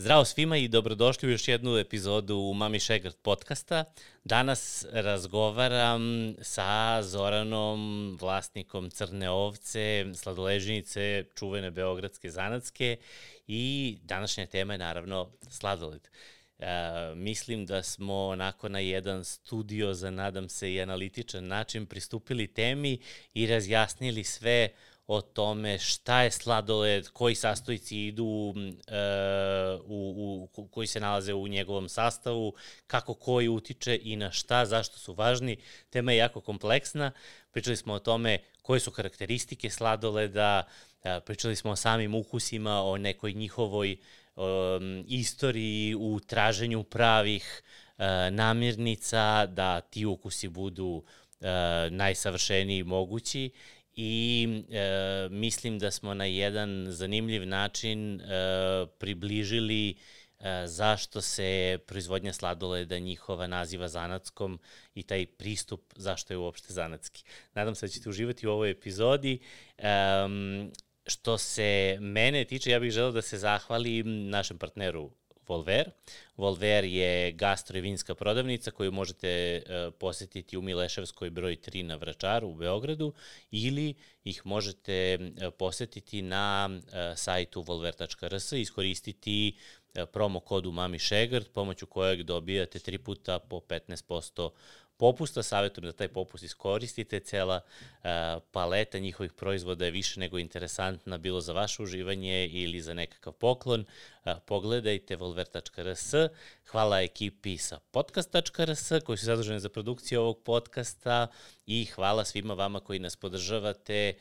Zdravo svima i dobrodošli u još jednu epizodu Mami Šegrt podcasta. Danas razgovaram sa Zoranom, vlasnikom Crne ovce, sladoležnice, čuvene beogradske zanatske i današnja tema je naravno sladoled. E, mislim da smo onako na jedan studio, za nadam se i analitičan način pristupili temi i razjasnili sve o tome šta je sladoled, koji sastojci idu uh, u, u, koji se nalaze u njegovom sastavu, kako koji utiče i na šta, zašto su važni. Tema je jako kompleksna. Pričali smo o tome koje su karakteristike sladoleda, uh, pričali smo o samim ukusima, o nekoj njihovoj um, istoriji u traženju pravih uh, namirnica, da ti ukusi budu uh, najsavršeniji mogući i e, mislim da smo na jedan zanimljiv način e, približili e, zašto se proizvodnja sladoleda njihova naziva zanatskom i taj pristup zašto je uopšte zanatski. Nadam se da ćete uživati u ovoj epizodi. E, što se mene tiče, ja bih želeo da se zahvalim našem partneru Volver. Volver je gastro i vinska prodavnica koju možete uh, posetiti u Mileševskoj broj 3 na Vračaru u Beogradu ili ih možete uh, posetiti na uh, sajtu volver.rs i iskoristiti promo kodu Mami Šegrt, pomoću kojeg dobijate tri puta po 15% popusta, savjetujem da taj popust iskoristite, cela uh, paleta njihovih proizvoda je više nego interesantna, bilo za vaše uživanje ili za nekakav poklon. Uh, pogledajte volver.rs, hvala ekipi sa podcast.rs koji su zaduženi za produkciju ovog podcasta i hvala svima vama koji nas podržavate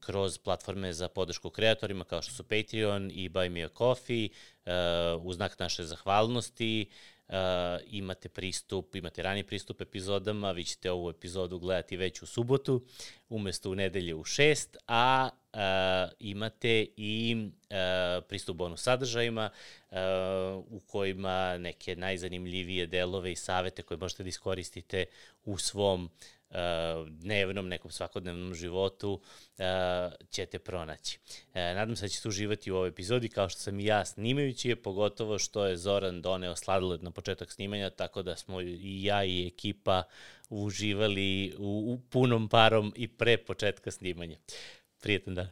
kroz platforme za podršku kreatorima kao što su Patreon i Buy Me a Coffee, u znak naše zahvalnosti. Uh, imate pristup, imate rani pristup epizodama, vi ćete ovu epizodu gledati već u subotu, umesto u nedelje u šest, a uh, imate i uh, pristup bonus sadržajima uh, u kojima neke najzanimljivije delove i savete koje možete da iskoristite u svom Uh, dnevnom, nekom svakodnevnom životu uh, ćete pronaći. Uh, nadam se da ćete uživati u ovoj epizodi, kao što sam i ja snimajući je, pogotovo što je Zoran doneo sladoled na početak snimanja, tako da smo i ja i ekipa uživali u, u punom parom i pre početka snimanja. Prijetan dan.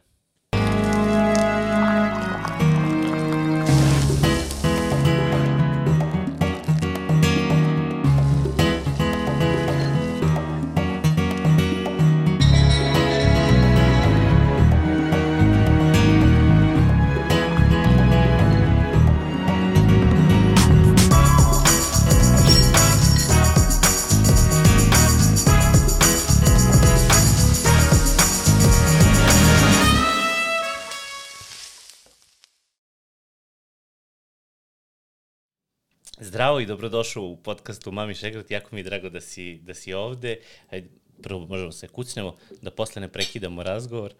Zdravo i dobrodošao u podcastu Mami Šegrat. Jako mi je drago da si, da si ovde. Hajde, prvo možemo se kucnemo, da posle ne prekidamo razgovor.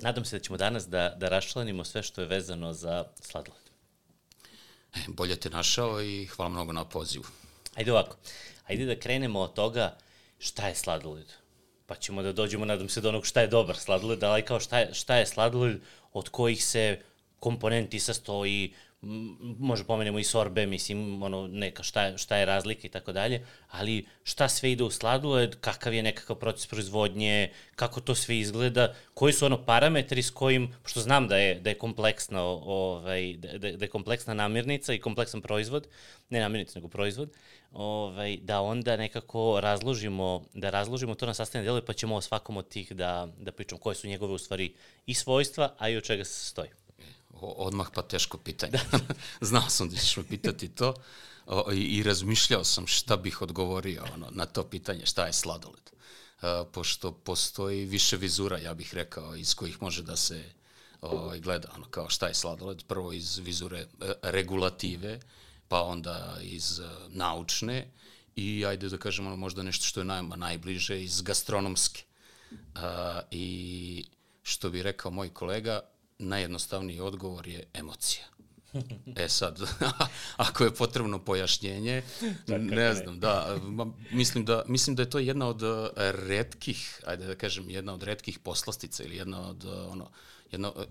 Nadam se da ćemo danas da, da raščlanimo sve što je vezano za sladoled. E, bolje te našao i hvala mnogo na pozivu. Ajde ovako, ajde da krenemo od toga šta je sladoled. Pa ćemo da dođemo, nadam se, do onog šta je dobar sladoled, ali kao šta je, šta je sladoled od kojih se komponenti sastoji, može pomenemo i sorbe, mislim, ono, neka šta šta je razlika i tako dalje, ali šta sve ide u sladoled, kakav je nekakav proces proizvodnje, kako to sve izgleda, koji su ono parametri s kojim, što znam da je, da je kompleksna, ovaj, da, da je kompleksna namirnica i kompleksan proizvod, ne namirnica, nego proizvod, ovaj, da onda nekako razložimo, da razložimo to na sastavne delove, pa ćemo o svakom od tih da, da pričamo koje su njegove u stvari i svojstva, a i od čega se sastoji odmah pa teško pitanje. Da. Znao sam da ćeš me pitati to o, i, i razmišljao sam šta bih odgovorio ono, na to pitanje šta je sladoled. A, pošto postoji više vizura, ja bih rekao, iz kojih može da se ovaj, gleda ono, kao šta je sladoled. Prvo iz vizure e, regulative, pa onda iz e, naučne i ajde da kažemo ono, možda nešto što je najma najbliže iz gastronomske. A, I što bi rekao moj kolega, najjednostavniji odgovor je emocija. E sad, ako je potrebno pojašnjenje, ne znam, da, mislim da, mislim da je to jedna od uh, redkih, ajde da kažem, jedna od redkih poslastica ili jedna od, uh, ono, jedna, uh,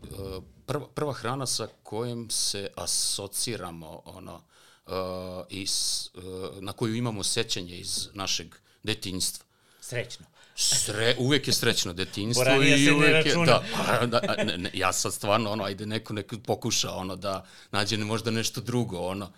prva, prva hrana sa kojom se asociramo, ono, i s, na koju imamo sećanje iz našeg detinjstva. Srećno. Sre, uvek je srećno detinjstvo i uvek je, da, pa, da ne, ne, ja sad stvarno, ono, ajde neko, neko pokuša, ono, da nađe možda nešto drugo, ono,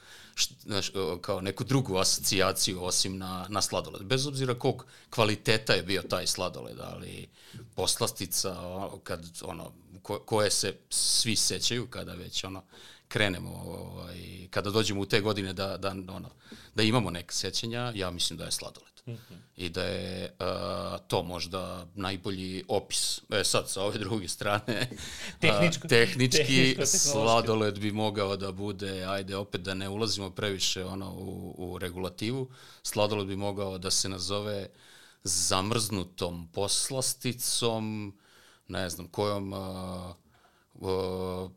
znaš, kao neku drugu asocijaciju osim na, na sladoled. Bez obzira kog kvaliteta je bio taj sladoled, ali poslastica, kad, ono, ko, koje se svi sećaju kada već, ono, krenemo, ovaj, kada dođemo u te godine da, da, ono, da imamo neke sećanja, ja mislim da je sladoled. Mm -hmm. I da je uh, to možda najbolji opis. E sad, sa ove druge strane, Tehničko, uh, tehnički sladoled bi mogao da bude, ajde opet da ne ulazimo previše ono, u, u regulativu, sladoled bi mogao da se nazove zamrznutom poslasticom, ne znam, kojom uh,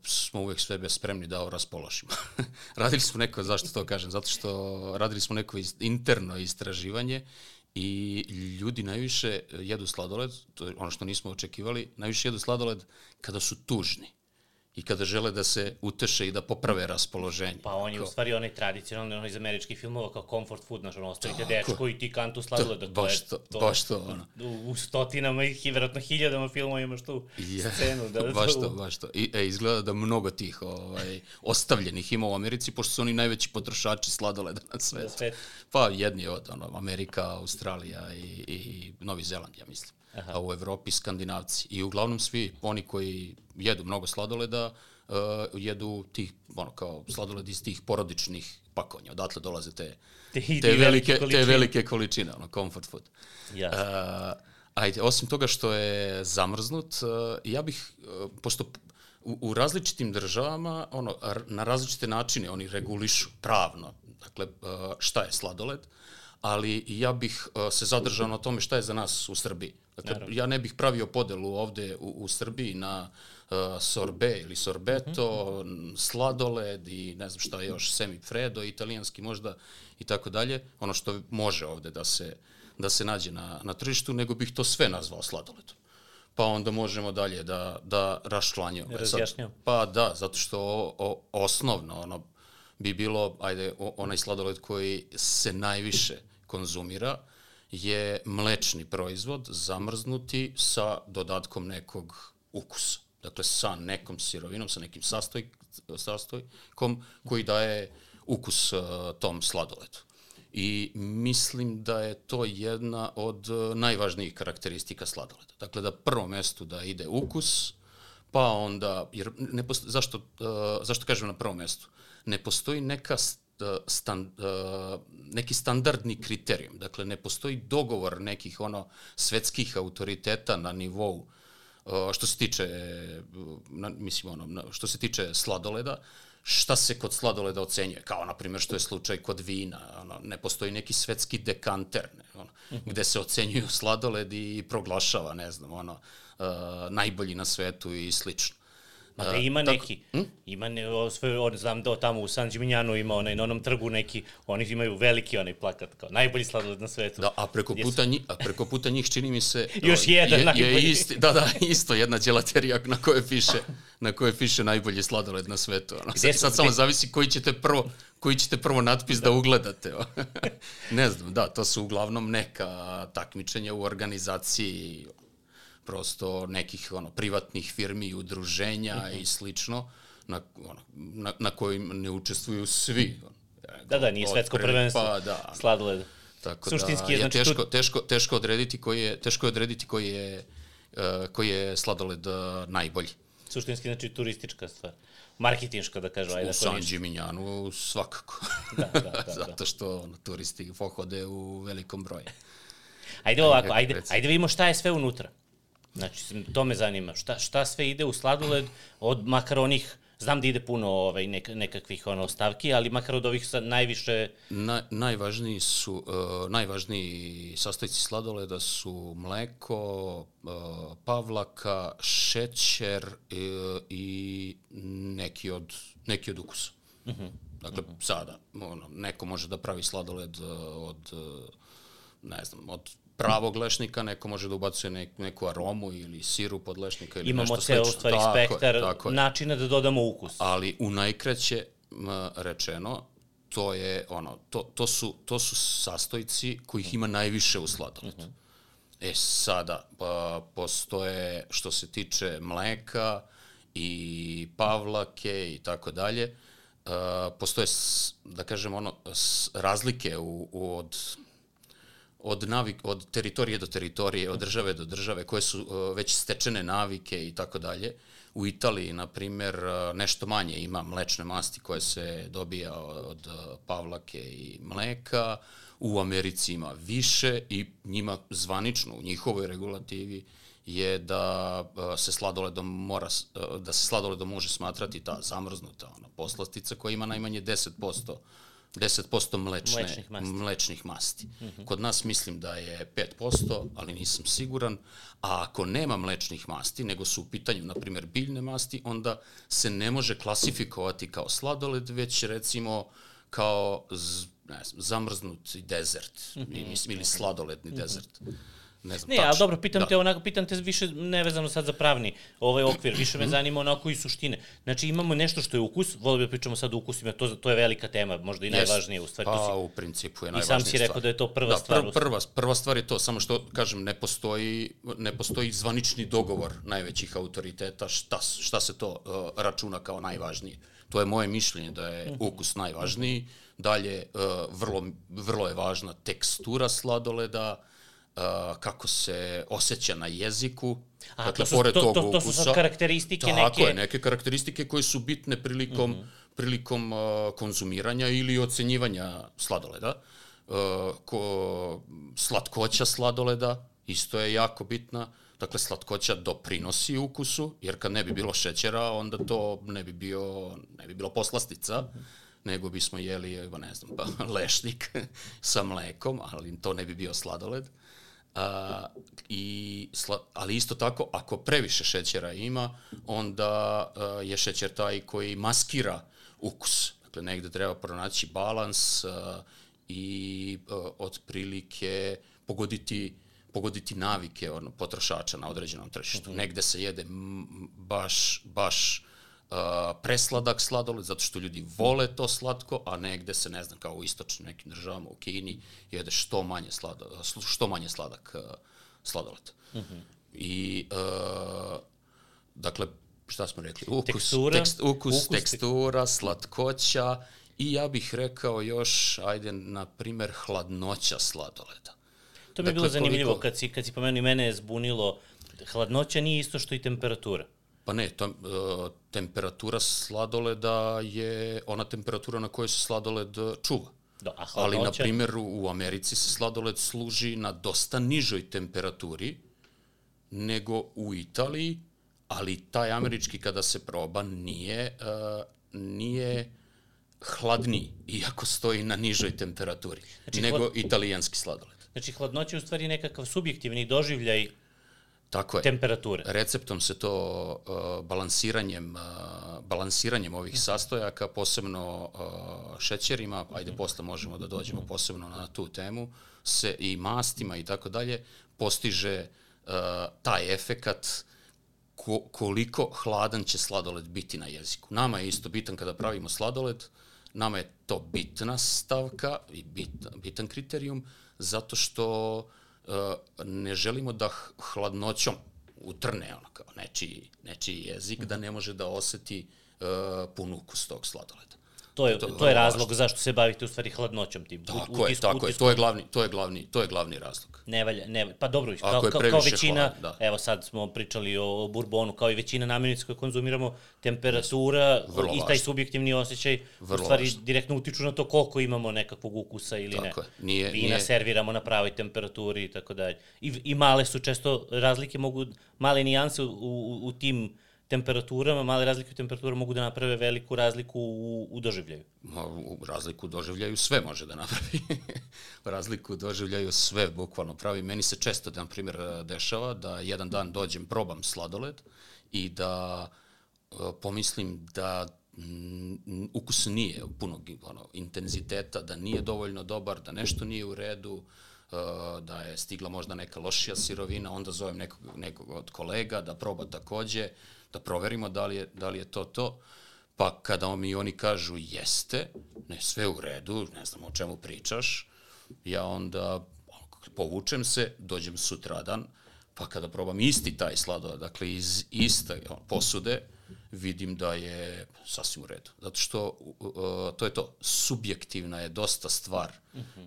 smo uvek sebe spremni da raspoložimo. radili smo neko, zašto to kažem? Zato što radili smo neko interno istraživanje i ljudi najviše jedu sladoled, to je ono što nismo očekivali, najviše jedu sladoled kada su tužni i kada žele da se uteše i da poprave raspoloženje. Pa on je Ko... u stvari onaj tradicionalni, onaj iz američkih filmova kao comfort food, znaš, ono, ostavite dečko i ti kantu sladoleda. To, baš to, to, baš to, ono. U, u stotinama i vjerojatno hiljadama filmova imaš tu yeah, scenu. Da, baš to, baš to. I, e, izgleda da mnogo tih ovaj, ostavljenih ima u Americi, pošto su oni najveći potrošači sladoleda na svetu. Svet. Pa jedni od ono, Amerika, Australija i, i Novi Zeland, ja mislim. Aha. a u Evropi skandinavci. I uglavnom svi oni koji jedu mnogo sladoleda, uh, jedu tih, ono, kao sladoled iz tih porodičnih pakovanja. Odatle dolaze te, te, te, velike, te velike količine, ono, comfort food. Yes. Uh, ajde, osim toga što je zamrznut, uh, ja bih, uh, pošto u, u različitim državama, ono, na različite načine oni regulišu pravno, dakle, uh, šta je sladoled, ali ja bih uh, se zadržao na tome šta je za nas u Srbiji. Dakle, Naravno. ja ne bih pravio podelu ovde u, u Srbiji na uh, sorbe ili sorbeto, mm -hmm. sladoled i ne znam šta još, semifredo, italijanski možda i tako dalje. Ono što može ovde da se, da se nađe na, na tržištu, nego bih to sve nazvao sladoledom pa onda možemo dalje da, da raščlanjamo. Razjašnjamo. Pa da, zato što o, o, osnovno ono bi bilo, ajde, o, onaj sladoled koji se najviše konzumira, je mlečni proizvod zamrznuti sa dodatkom nekog ukusa. Dakle, sa nekom sirovinom, sa nekim sastoj, sastojkom koji daje ukus uh, tom sladoledu. I mislim da je to jedna od uh, najvažnijih karakteristika sladoleda. Dakle, da prvo mestu da ide ukus, pa onda, jer ne posto, zašto, uh, zašto kažem na prvom mestu? Ne postoji neka stand, neki standardni kriterijum. Dakle, ne postoji dogovor nekih ono svetskih autoriteta na nivou što se tiče, na, mislim, ono, što se tiče sladoleda, šta se kod sladoleda ocenjuje, kao na primjer što je slučaj kod vina, ono, ne postoji neki svetski dekanter, ne, ono, mm -hmm. gde se ocenjuju sladoled i proglašava, ne znam, ono, uh, najbolji na svetu i slično. Ma da ima tako, neki, hm? ima ne, sve, on, znam da tamo u San Gimignano ima onaj, na onom trgu neki, oni imaju veliki onaj plakat, kao najbolji sladoled na svetu. Da, a preko puta, njih, a preko puta njih čini mi se... Još jedan je, najbolji. Je isti, da, da, isto jedna djelaterija na kojoj piše, na kojoj piše najbolji sladoled na svetu. Ono. Sad, sad samo zavisi koji ćete prvo, koji ćete prvo natpis da, da ugledate. ne znam, da, to su uglavnom neka takmičenja u organizaciji prosto nekih ono, privatnih firmi i udruženja mm -hmm. i slično, na, ono, na, na kojim ne učestvuju svi. Da, da, nije svetsko prvenstvo pa, da. sladoled. Tako Suštinski da, je, znači, teško, tu... teško, teško, odrediti koji je, teško je odrediti koji je, uh, koji je sladoled uh, najbolji. Suštinski, znači, turistička stvar. Marketinška, da kažu. Ajde, u San Gimignanu svakako. Da, da, da, da. Zato što ono, turisti pohode u velikom broju. Ajde ovako, ajde, ajde vidimo šta je sve unutra. Znači, to me zanima. Šta, šta sve ide u sladoled, od makar onih, znam da ide puno ovaj, nek, nekakvih ono, stavki, ali makar od ovih najviše... Na, najvažniji su, uh, najvažniji sastojci sladoleda su mleko, uh, pavlaka, šećer uh, i neki od, neki od ukusa. Uh -huh. Dakle, uh -huh. sada, ono, neko može da pravi sladoled uh, od, uh, ne znam, od pravog lešnika, neko može da ubacuje nek, neku aromu ili sirup od lešnika ili Imamo nešto slično. Imamo ceo stvari tako spektar je, tako načina da dodamo ukus. Ali u najkraće rečeno, to je ono, to, to, su, to su sastojci kojih ima najviše u sladoledu. Uh -huh. E sada, pa, postoje, što se tiče mleka i pavlake i tako dalje, postoje, da kažem, ono, razlike u, u od od, navik, od teritorije do teritorije, od države do države, koje su uh, već stečene navike i tako dalje. U Italiji, na primer, uh, nešto manje ima mlečne masti koje se dobija od uh, pavlake i mleka, u Americi ima više i njima zvanično, u njihovoj regulativi, je da se sladoledom mora da se sladoledom može smatrati ta zamrznuta ona poslastica koja ima najmanje 10% 10% mlečne, mlečnih masti. Mlečnih masti. Mm -hmm. Kod nas mislim da je 5%, ali nisam siguran. A ako nema mlečnih masti, nego su u pitanju, na primjer, biljne masti, onda se ne može klasifikovati kao sladoled, već recimo kao z, ne znam, zamrznuti dezert, mm -hmm. mislim, ili sladoledni mm -hmm. dezert. Ne znam, ne, tačno. ali dobro, pitam da. te onako, pitam te više nevezano sad za pravni ovaj okvir, više me mhm. zanima onako i suštine. Znači imamo nešto što je ukus, volio bi da pričamo sad o ukusima, to, to je velika tema, možda i najvažnije u stvari. Pa, si, u principu je najvažnija stvar. I sam si rekao da je to prva da, stvar. Pr, prva, prva stvar je to, samo što, kažem, ne postoji, ne postoji zvanični dogovor najvećih autoriteta šta, šta se to uh, računa kao najvažnije. To je moje mišljenje da je mhm. ukus najvažniji, dalje uh, vrlo, vrlo je važna tekstura sladoleda, uh, kako se osjeća na jeziku. A, dakle, to su, pored to, tog to, to, to su sad karakteristike tako neke... Tako je, neke karakteristike koje su bitne prilikom, mm -hmm. prilikom uh, konzumiranja ili ocenjivanja sladoleda. Uh, ko, slatkoća sladoleda isto je jako bitna. Dakle, slatkoća doprinosi ukusu, jer kad ne bi bilo šećera, onda to ne bi, bio, ne bi bilo poslastica. -hmm nego bismo jeli, ne znam, pa, lešnik sa mlekom, ali to ne bi bio sladoled. A, i, sla, ali isto tako, ako previše šećera ima, onda a, je šećer taj koji maskira ukus. Dakle, negde treba pronaći balans a, i a, otprilike pogoditi pogoditi navike ono, potrošača na određenom tržištu. Mm -hmm. Negde se jede baš, baš uh, presladak sladoled, zato što ljudi vole to slatko, a negde se, ne znam, kao u istočnim nekim državama, u Kini, jede što manje, slada, što manje sladak uh, sladoled. Mm -hmm. I, uh, dakle, šta smo rekli? Ukus, tekstura, tekst, ukus, ukus tekstura, slatkoća i ja bih rekao još, ajde, na primer, hladnoća sladoleda. To mi je dakle, bilo zanimljivo, koliko... kad si, kad si pomenuo mene je zbunilo, hladnoća nije isto što i temperatura. Pa ne, to, uh, temperatura sladoleda je ona temperatura na kojoj se sladoled e, čuva. Da, a Ali, na primjer, u Americi se sladoled služi na dosta nižoj temperaturi nego u Italiji, ali taj američki kada se proba nije, uh, nije hladniji, iako stoji na nižoj temperaturi, znači, nego hlad... italijanski sladoled. Znači, hladnoća je u stvari nekakav subjektivni doživljaj Tako je. temperature. Receptom se to uh, balansiranjem, uh, balansiranjem ovih mhm. sastojaka, posebno uh, šećerima, ajde mhm. posle možemo da dođemo posebno na tu temu, se i mastima i tako dalje, postiže uh, taj efekat ko, koliko hladan će sladoled biti na jeziku. Nama je isto bitan kada pravimo sladoled, nama je to bitna stavka i bit, bitan kriterijum, zato što uh, ne želimo da hladnoćom utrne ono kao nečiji, nečiji jezik, da ne može da oseti uh, pun ukus tog sladoleda. To je, to, je razlog važno. zašto se bavite u stvari hladnoćom tim. Tako je, tako je, to je glavni, to je glavni, to je glavni razlog. Ne valja, ne. Pa dobro, kao, kao, kao većina, hlad, da. evo sad smo pričali o bourbonu, kao i većina namirnica koje konzumiramo, temperatura Vrlo i taj važno. subjektivni osjećaj Vrlo u stvari važno. direktno utiču na to koliko imamo nekakvog ukusa ili tako ne. Je. Nije, Vina nije... serviramo na pravoj temperaturi i tako dalje. I, I male su često razlike, mogu, male nijanse u, u, u tim temperaturama, male razlike u temperaturama mogu da naprave veliku razliku u, u doživljaju. U razliku u doživljaju sve može da napravi. razliku u doživljaju sve bukvalno pravi. Meni se često, na primjer, dešava da jedan dan dođem, probam sladoled i da uh, pomislim da ukus nije punog ono, intenziteta, da nije dovoljno dobar, da nešto nije u redu, uh, da je stigla možda neka lošija sirovina, onda zovem nekog, nekog od kolega da proba takođe, da proverimo da li je, da li je to to. Pa kada mi oni kažu jeste, ne sve u redu, ne znam o čemu pričaš, ja onda povučem se, dođem sutradan, pa kada probam isti taj sladoled, dakle iz iste posude, vidim da je sasvim u redu. Zato što uh, to je to, subjektivna je dosta stvar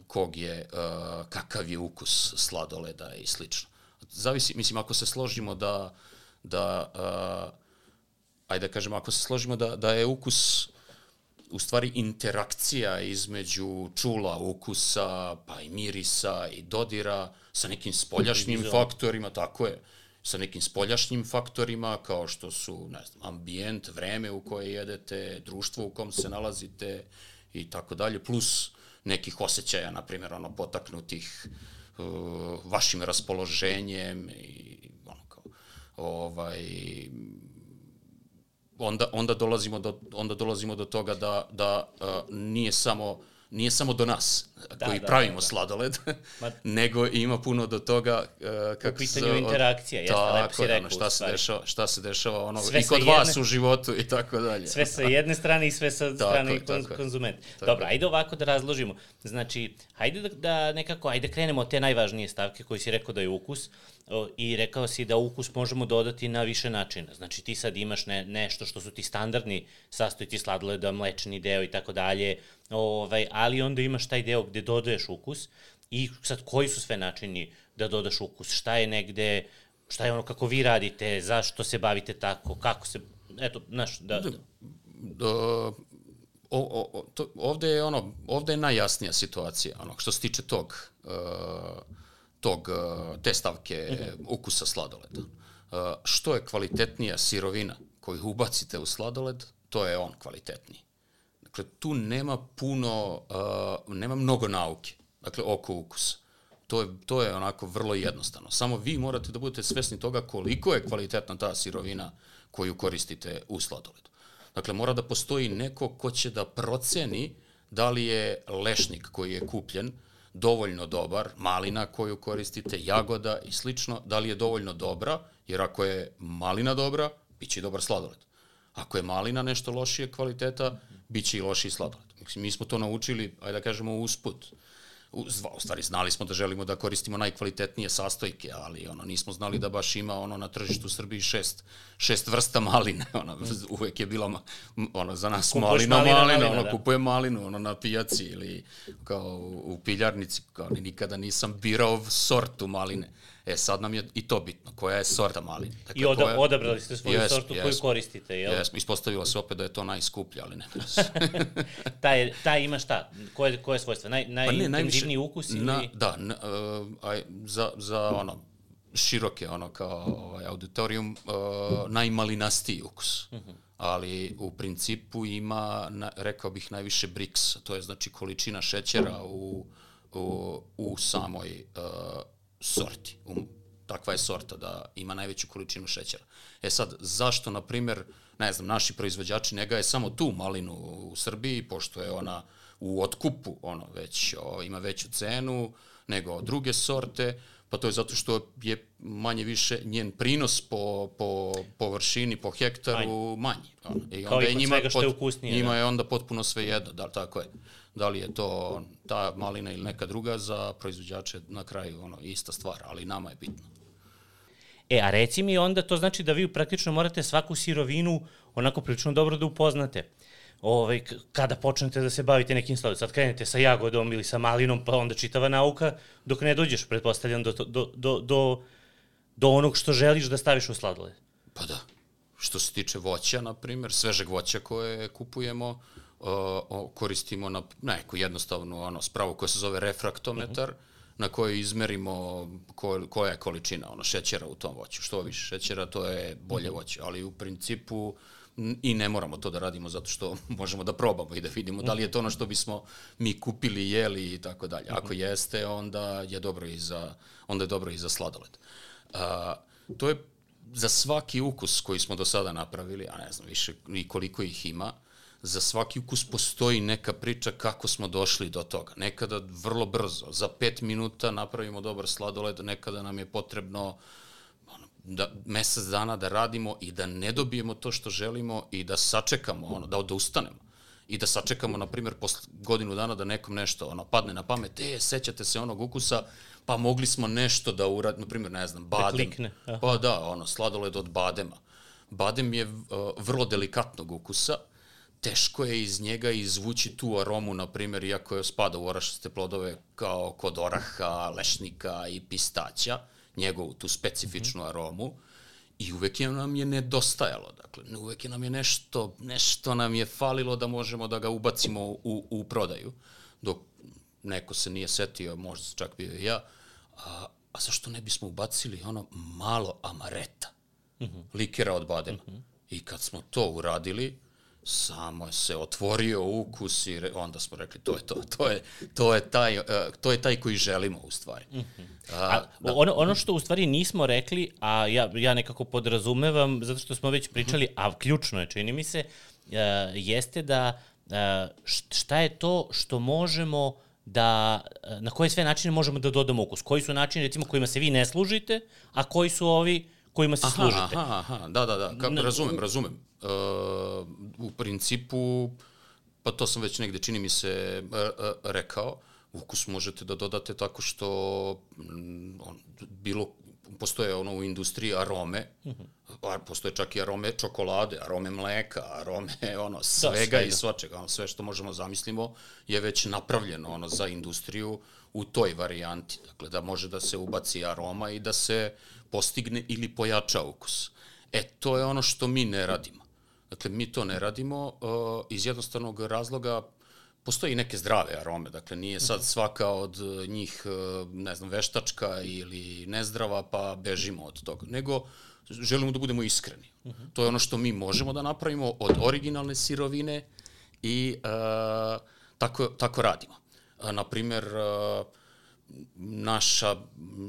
kog je, uh, kakav je ukus sladoleda i slično. Zavisi, mislim, ako se složimo da, da uh, ajde da kažemo, ako se složimo da, da je ukus u stvari interakcija između čula, ukusa, pa i mirisa i dodira sa nekim spoljašnjim faktorima, tako je, sa nekim spoljašnjim faktorima kao što su, ne znam, ambijent, vreme u koje jedete, društvo u kom se nalazite i tako dalje, plus nekih osjećaja, na primjer, ono, potaknutih uh, vašim raspoloženjem i ovaj, onda, onda, dolazimo do, onda dolazimo do toga da, da uh, nije samo nije samo do nas da, koji da, pravimo da, da. sladoled, Ma, nego ima puno do toga uh, kako se... U pitanju interakcija, jeste, lepo si rekao. Ono, šta, se dešava, šta se dešava ono, sve i kod jedne, vas u životu i tako dalje. Sve sa jedne strane i sve sa strane tako, kon, konzument. Tako. Dobro, ajde ovako da razložimo. Znači, ajde da, da nekako, ajde krenemo od te najvažnije stavke koji si rekao da je ukus i rekao si da ukus možemo dodati na više načina. Znači ti sad imaš ne, nešto što su ti standardni sastojci sladoleda, mlečni deo i tako dalje, ovaj, ali onda imaš taj deo gde dodaješ ukus i sad koji su sve načini da dodaš ukus, šta je negde, šta je ono kako vi radite, zašto se bavite tako, kako se, eto, znaš, da... da, da o, o, to, ovde je ono, ovde je najjasnija situacija, ono, što se tiče tog, uh, tog, uh, te stavke mm -hmm. ukusa sladoleda. Uh, što je kvalitetnija sirovina koju ubacite u sladoled, to je on kvalitetniji. Dakle, tu nema puno, uh, nema mnogo nauke, dakle, oko ukusa. To je, to je onako vrlo jednostavno. Samo vi morate da budete svesni toga koliko je kvalitetna ta sirovina koju koristite u sladoledu. Dakle, mora da postoji neko ko će da proceni da li je lešnik koji je kupljen dovoljno dobar, malina koju koristite, jagoda i slično, da li je dovoljno dobra, jer ako je malina dobra, bit će dobar sladoled. Ako je malina nešto lošije kvaliteta, bit će i lošiji sladoled. Mi smo to naučili, ajde da kažemo, usput u stvari znali smo da želimo da koristimo najkvalitetnije sastojke, ali ono nismo znali da baš ima ono na tržištu u Srbiji šest, šest vrsta maline, ono uvek je bilo ono za nas Kupuješ malina, malina, malina, malina ono da. kupuje malinu ono na pijaci ili kao u, u piljarnici, kao ni nikada nisam birao sortu maline. E sad nam je i to bitno, koja je sorta maline. Dakle, I oda, koja, odabrali ste svoju jes, sortu jes, koju koristite, jel? Jes, ispostavilo se opet da je to najskuplja, ali ne taj, taj ima šta? Koje, koje svojstva? Naj, najintenzivniji pa ukus ili? Na, da, na, uh, aj, za, za ono, široke, ono, kao ovaj, auditorijum, uh, najmalinastiji ukus. Uh mhm. -huh. Ali u principu ima, na, rekao bih, najviše briks, to je znači količina šećera u, u, u samoj uh, sorti. Um, takva je sorta da ima najveću količinu šećera. E sad, zašto, na primer, ne znam, naši proizvođači ne gaje samo tu malinu u Srbiji, pošto je ona u otkupu, ono, već o, ima veću cenu nego druge sorte, pa to je zato što je manje više njen prinos po, po površini, po hektaru manji. Ono. I onda Kao i kod njima, svega što je ukusnije. Njima da. je onda potpuno sve jedno, da, tako je da li je to ta malina ili neka druga, za proizvođače na kraju ono, ista stvar, ali nama je bitno. E, a reci mi onda, to znači da vi praktično morate svaku sirovinu onako prilično dobro da upoznate. Ovaj, kada počnete da se bavite nekim sladom, sad krenete sa jagodom ili sa malinom, pa onda čitava nauka, dok ne dođeš, pretpostavljam, do, do, do, do, do onog što želiš da staviš u sladoled. Pa da. Što se tiče voća, na primjer, svežeg voća koje kupujemo, uh, koristimo na neku jednostavnu ono, spravu koja se zove refraktometar, uh mhm. -huh. na kojoj izmerimo ko, koja je količina ono, šećera u tom voću. Što više šećera, to je bolje uh mhm. -huh. voće. Ali u principu i ne moramo to da radimo zato što možemo da probamo i da vidimo da li je to ono što bismo mi kupili, jeli i tako dalje. Ako mhm. jeste, onda je dobro i za, onda je dobro i za sladoled. Uh, to je za svaki ukus koji smo do sada napravili, a ne znam više i koliko ih ima, za svaki ukus postoji neka priča kako smo došli do toga. Nekada vrlo brzo, za pet minuta napravimo dobar sladoled, nekada nam je potrebno ono, da, mesec dana da radimo i da ne dobijemo to što želimo i da sačekamo, ono, da odustanemo i da sačekamo, na primjer, posle godinu dana da nekom nešto ono, padne na pamet, e, sećate se onog ukusa, pa mogli smo nešto da uradimo, na primjer, ne znam, Da badem. klikne, aha. Pa da, ono, sladoled od badema. Badem je uh, vrlo delikatnog ukusa, teško je iz njega izvući tu aromu, na primjer, iako je spada u orašaste plodove kao kod oraha, lešnika i pistaća, njegovu tu specifičnu mm -hmm. aromu, i uvek je nam je nedostajalo. Dakle, uvek je nam je nešto, nešto nam je falilo da možemo da ga ubacimo u, u prodaju, dok neko se nije setio, možda čak bio i ja, a, a zašto ne bismo ubacili ono malo amareta, mm -hmm. likera od badema. Mm -hmm. I kad smo to uradili, samo se otvorio ukus i re, onda smo rekli to je to, to je, to je, taj, uh, to je taj koji želimo u stvari. Mm -hmm. A, da. ono, ono što u stvari nismo rekli, a ja, ja nekako podrazumevam, zato što smo već pričali, a ključno je, čini mi se, uh, jeste da uh, šta je to što možemo da, na koje sve načine možemo da dodamo ukus? Koji su načini, recimo, kojima se vi ne služite, a koji su ovi kojima se aha, služite? Aha, aha, da, da, da, Kako, razumem, razumem. Uh, u principu, pa to sam već negde, čini mi se, rekao, ukus možete da dodate tako što on, bilo postoje ono u industriji arome, uh -huh. postoje čak i arome čokolade, arome mleka, arome ono da, svega da, i svačega, ono sve što možemo zamislimo je već napravljeno ono za industriju u toj varijanti, dakle da može da se ubaci aroma i da se postigne ili pojača ukus. E, to je ono što mi ne radimo. Dakle, mi to ne radimo uh, iz jednostavnog razloga postoji neke zdrave arome, dakle nije sad mhm. svaka od njih, ne znam, veštačka ili nezdrava, pa bežimo od toga, nego želimo da budemo iskreni. Uh -huh. To je ono što mi možemo da napravimo od originalne sirovine i uh, tako, tako radimo. Uh, naprimer, uh, naša,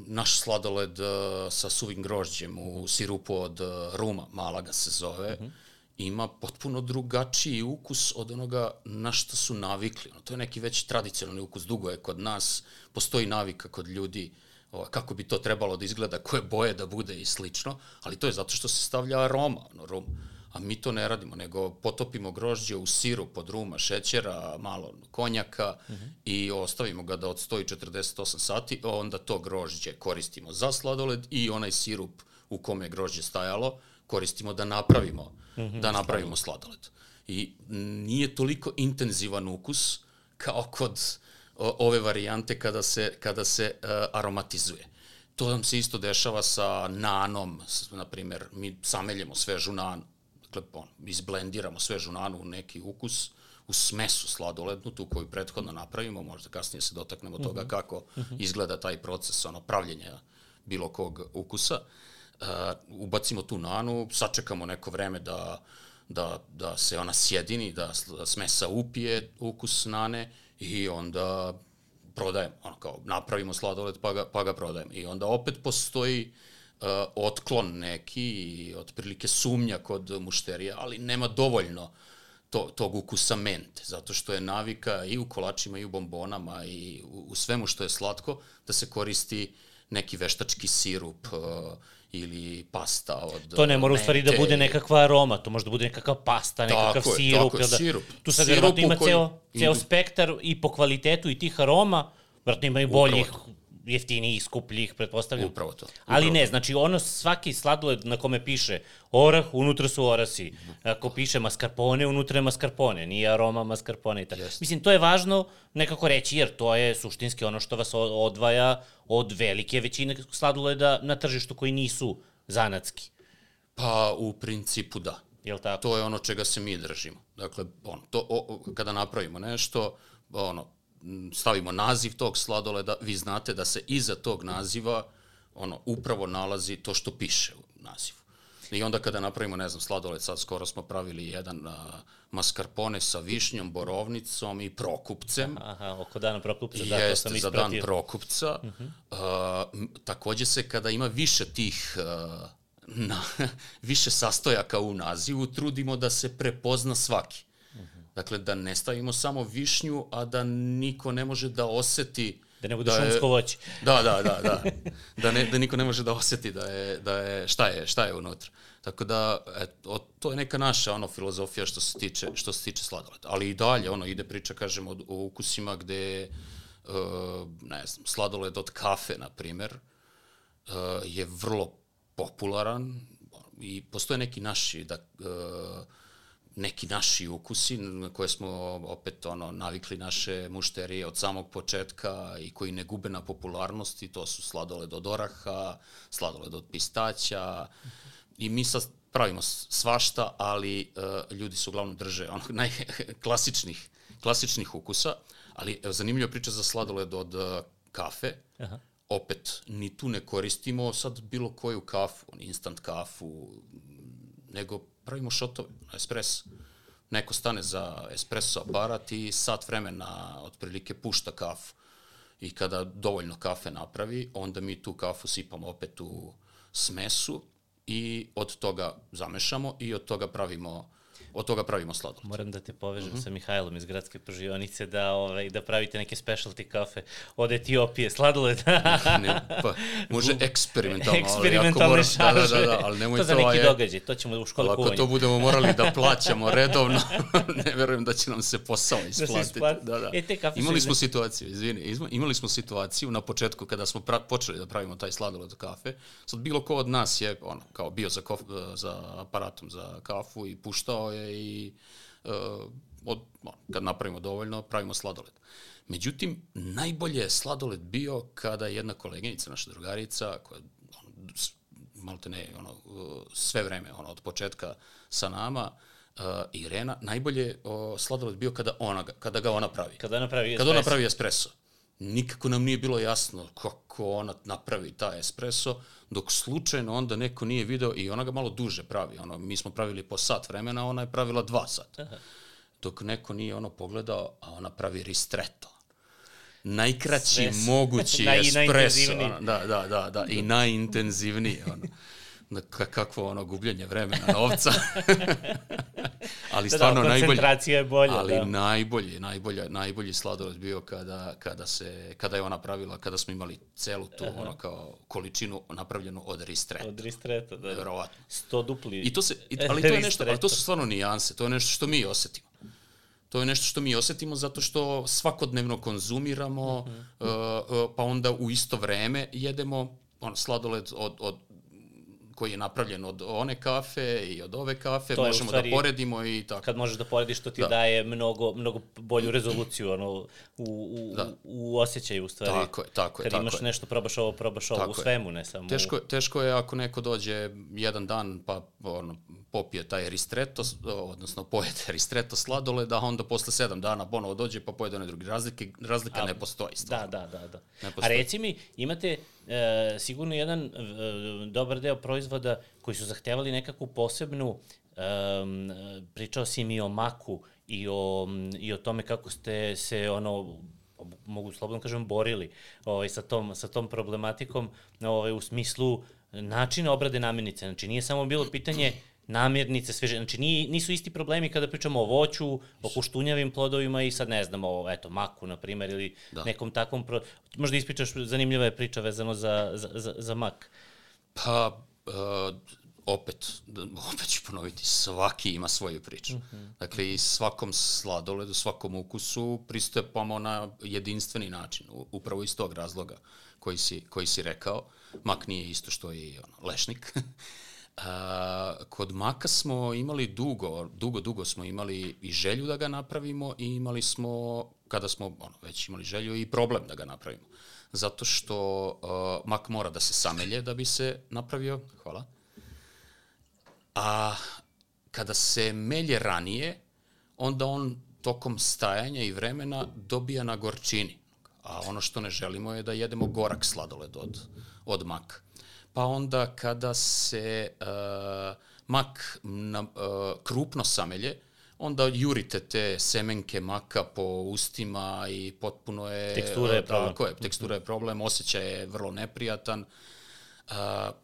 naš sladoled uh, sa suvim grožđem u sirupu od uh, ruma, Malaga se zove, uh -huh ima potpuno drugačiji ukus od onoga na što su navikli. Ono, to je neki već tradicionalni ukus, dugo je kod nas, postoji navika kod ljudi o, kako bi to trebalo da izgleda, koje boje da bude i slično, ali to je zato što se stavlja aroma, ono, rum. A mi to ne radimo, nego potopimo grožđe u siru pod ruma, šećera, malo konjaka uh -huh. i ostavimo ga da odstoji 48 sati, onda to grožđe koristimo za sladoled i onaj sirup u kome je grožđe stajalo koristimo da napravimo mm -hmm, da napravimo sladoled. I nije toliko intenzivan ukus kao kod o, ove varijante kada se, kada se uh, aromatizuje. To nam se isto dešava sa nanom, na primer, mi sameljemo svežu nanu, dakle, on, izblendiramo svežu nanu u neki ukus, u smesu sladolednu, tu koju prethodno napravimo, možda kasnije se dotaknemo toga -hmm. kako -hmm. izgleda taj proces ono, pravljenja bilo kog ukusa. Uh, uh, ubacimo tu nanu, sačekamo neko vreme da, da, da se ona sjedini, da, da smesa upije ukus nane i onda prodajemo, ono kao napravimo sladoled pa ga, pa ga prodajemo. I onda opet postoji uh, otklon neki i otprilike sumnja kod mušterija, ali nema dovoljno to, tog ukusa mente, zato što je navika i u kolačima i u bombonama i u, u svemu što je slatko da se koristi neki veštački sirup, uh, ili pasta od To ne mora u stvari da bude nekakva aroma, to može da bude nekakva pasta, nekakav tako sirup. Tako je, da, sirup. Tu sad vjerojatno ima koji... ceo, ceo spektar i po kvalitetu i tih aroma, vjerojatno ima i boljih, jeftinijih, skupljih, pretpostavljam. Upravo to. Upravo Ali ne, znači ono svaki sladoled na kome piše orah, unutra su orasi. Ako piše mascarpone, unutra je mascarpone, nije aroma mascarpone i tako. Yes. Mislim, to je važno nekako reći, jer to je suštinski ono što vas odvaja od velike većine sladoleda na tržištu koji nisu zanatski. Pa, u principu da. Jel tako? To je ono čega se mi držimo. Dakle, ono, to, o, kada napravimo nešto, ono, stavimo naziv tog sladoleda, vi znate da se iza tog naziva ono, upravo nalazi to što piše u nazivu. I onda kada napravimo, ne znam, sladoled, sad skoro smo pravili jedan a, mascarpone sa višnjom, borovnicom i prokupcem. Aha, oko dana prokupca, da, to sam ispratio. za dan prokupca. Uh -huh. a, takođe se kada ima više tih a, na, više sastojaka u nazivu, trudimo da se prepozna svaki. Dakle, da ne stavimo samo višnju, a da niko ne može da oseti Da ne bude da je- šumsko voće. Da, da, da, da. Da, ne, da niko ne može da oseti da je, da je, šta je, šta je unutra. Tako da, et, o, to je neka naša ono filozofija što se tiče, što se tiče sladoleda. Ali i dalje, ono, ide priča, kažem, o, o ukusima gde, uh, ne znam, sladoled od kafe, na primer, uh, je vrlo popularan i postoje neki naši, da, uh, neki naši ukusi na koje smo opet ono navikli naše mušterije od samog početka i koji ne gube na popularnosti, to su sladoled od oraha, sladoled od pistaća i mi sad pravimo svašta, ali uh, ljudi se uglavnom drže onog najklasičnih klasičnih ukusa, ali evo, zanimljiva priča za sladoled od uh, kafe. Aha. Opet, ni tu ne koristimo sad bilo koju kafu, instant kafu, nego pravimo šotove, espresso. Neko stane za espresso aparat i sat vremena otprilike pušta kafu. I kada dovoljno kafe napravi, onda mi tu kafu sipamo opet u smesu i od toga zamešamo i od toga pravimo od toga pravimo sladoled. Moram da te povežem Mhm. sa Mihajlom iz gradske pržionice da, ovaj, da pravite neke specialty kafe od Etiopije, sladoled. ne, pa, može eksperimentalno, ali ako Eksperimentalne mora, da, da, da, da, ali nemoj to to, za neki je, događaj, to ćemo u školi Ako kuvanja. to budemo morali da plaćamo redovno, ne verujem da će nam se posao isplatiti. isplati. Da, da. E, te kafe imali smo situaciju, izvini, imali smo situaciju na početku kada smo pra, počeli da pravimo taj sladoled od kafe. Sad bilo ko od nas je ono, kao bio za, kof, za aparatom za kafu i puštao je i uh, od, kad napravimo dovoljno, pravimo sladoled. Međutim, najbolje je sladoled bio kada je jedna koleginica, naša drugarica, koja ono, s- malte ne, ono, sve vreme, ono, od početka sa nama, uh, Irena, najbolje je uh, sladoled bio kada, ona, kada ga ona pravi. Kada napravi Kada ona espresso. pravi espresso. Nikako nam nije bilo jasno kako ona napravi taj espresso, dok slučajno onda neko nije video i ona ga malo duže pravi. Ono, mi smo pravili po sat vremena, ona je pravila dva sata. Dok neko nije ono pogledao, a ona pravi ristretto. Najkraći Sve s- mogući Naj- espresso. Ono, da, da, da, da, i najintenzivniji. Ono. Da, ka- kakvo ono gubljenje vremena, novca. ali Da, stvarno da, najbolje. koncentracija je bolja, Ali da. najbolji, najbolji, najbolji sladoled bio kada, kada, se, kada je ona pravila, kada smo imali celu tu ono kao količinu napravljenu od ristreta. Od ristreta, da. da. Verovatno. Sto dupli. I to se, i, ali to je nešto, ali to su stvarno nijanse, to je nešto što mi osetimo. To je nešto što mi osetimo zato što svakodnevno konzumiramo, uh -huh. uh, pa onda u isto vreme jedemo on, sladoled od, od koji je napravljen od one kafe i od ove kafe, To možemo stvari- da poredimo i tako. kad možeš da porediš što ti Da. daje mnogo, mnogo bolju rezoluciju ono, u, u, Da. u osjećaju u stvari. Tako je, tako je, Kad tako imaš je. nešto, probaš ovo, probaš ovo, Tako u je. svemu, ne samo Teško, teško je ako neko dođe jedan dan pa ono, popije taj ristretto, odnosno pojede ristretto sladoleda, a onda posle sedam dana ponovo dođe pa pojede one drugi. Razlike, razlika A, ne postoji. Da, Stvarno. da, da. da. Ne A reci mi, imate e, sigurno jedan e, dobar deo proizvoda koji su zahtevali nekakvu posebnu, e, pričao si mi o maku i o, i o tome kako ste se ono mogu slobodno kažem borili ovaj sa tom sa tom problematikom ovaj u smislu načina obrade namirnice znači nije samo bilo pitanje namirnice, sveže, znači nije, nisu isti problemi kada pričamo o voću, o kuštunjavim plodovima i sad ne znam, o eto, maku, na primer, ili da. nekom takvom, pro... možda ispričaš, zanimljiva je priča vezano za, za, za, za mak. Pa, uh, opet, opet ću ponoviti, svaki ima svoju priču. Uh -huh. Dakle, i svakom sladoledu, svakom ukusu pristupamo na jedinstveni način, upravo iz tog razloga koji si, koji si rekao. Mak nije isto što i ono, lešnik. A, kod maka smo imali dugo, dugo, dugo smo imali i želju da ga napravimo i imali smo, kada smo ono, već imali želju, i problem da ga napravimo. Zato što uh, mak mora da se samelje da bi se napravio. Hvala. A kada se melje ranije, onda on tokom stajanja i vremena dobija na gorčini. A ono što ne želimo je da jedemo gorak sladoled od, od maka pa onda kada se uh, mak na, uh, krupno samelje, onda jurite te semenke maka po ustima i potpuno je... Tekstura je problem. Tako je, tekstura je problem, osjećaj je vrlo neprijatan uh,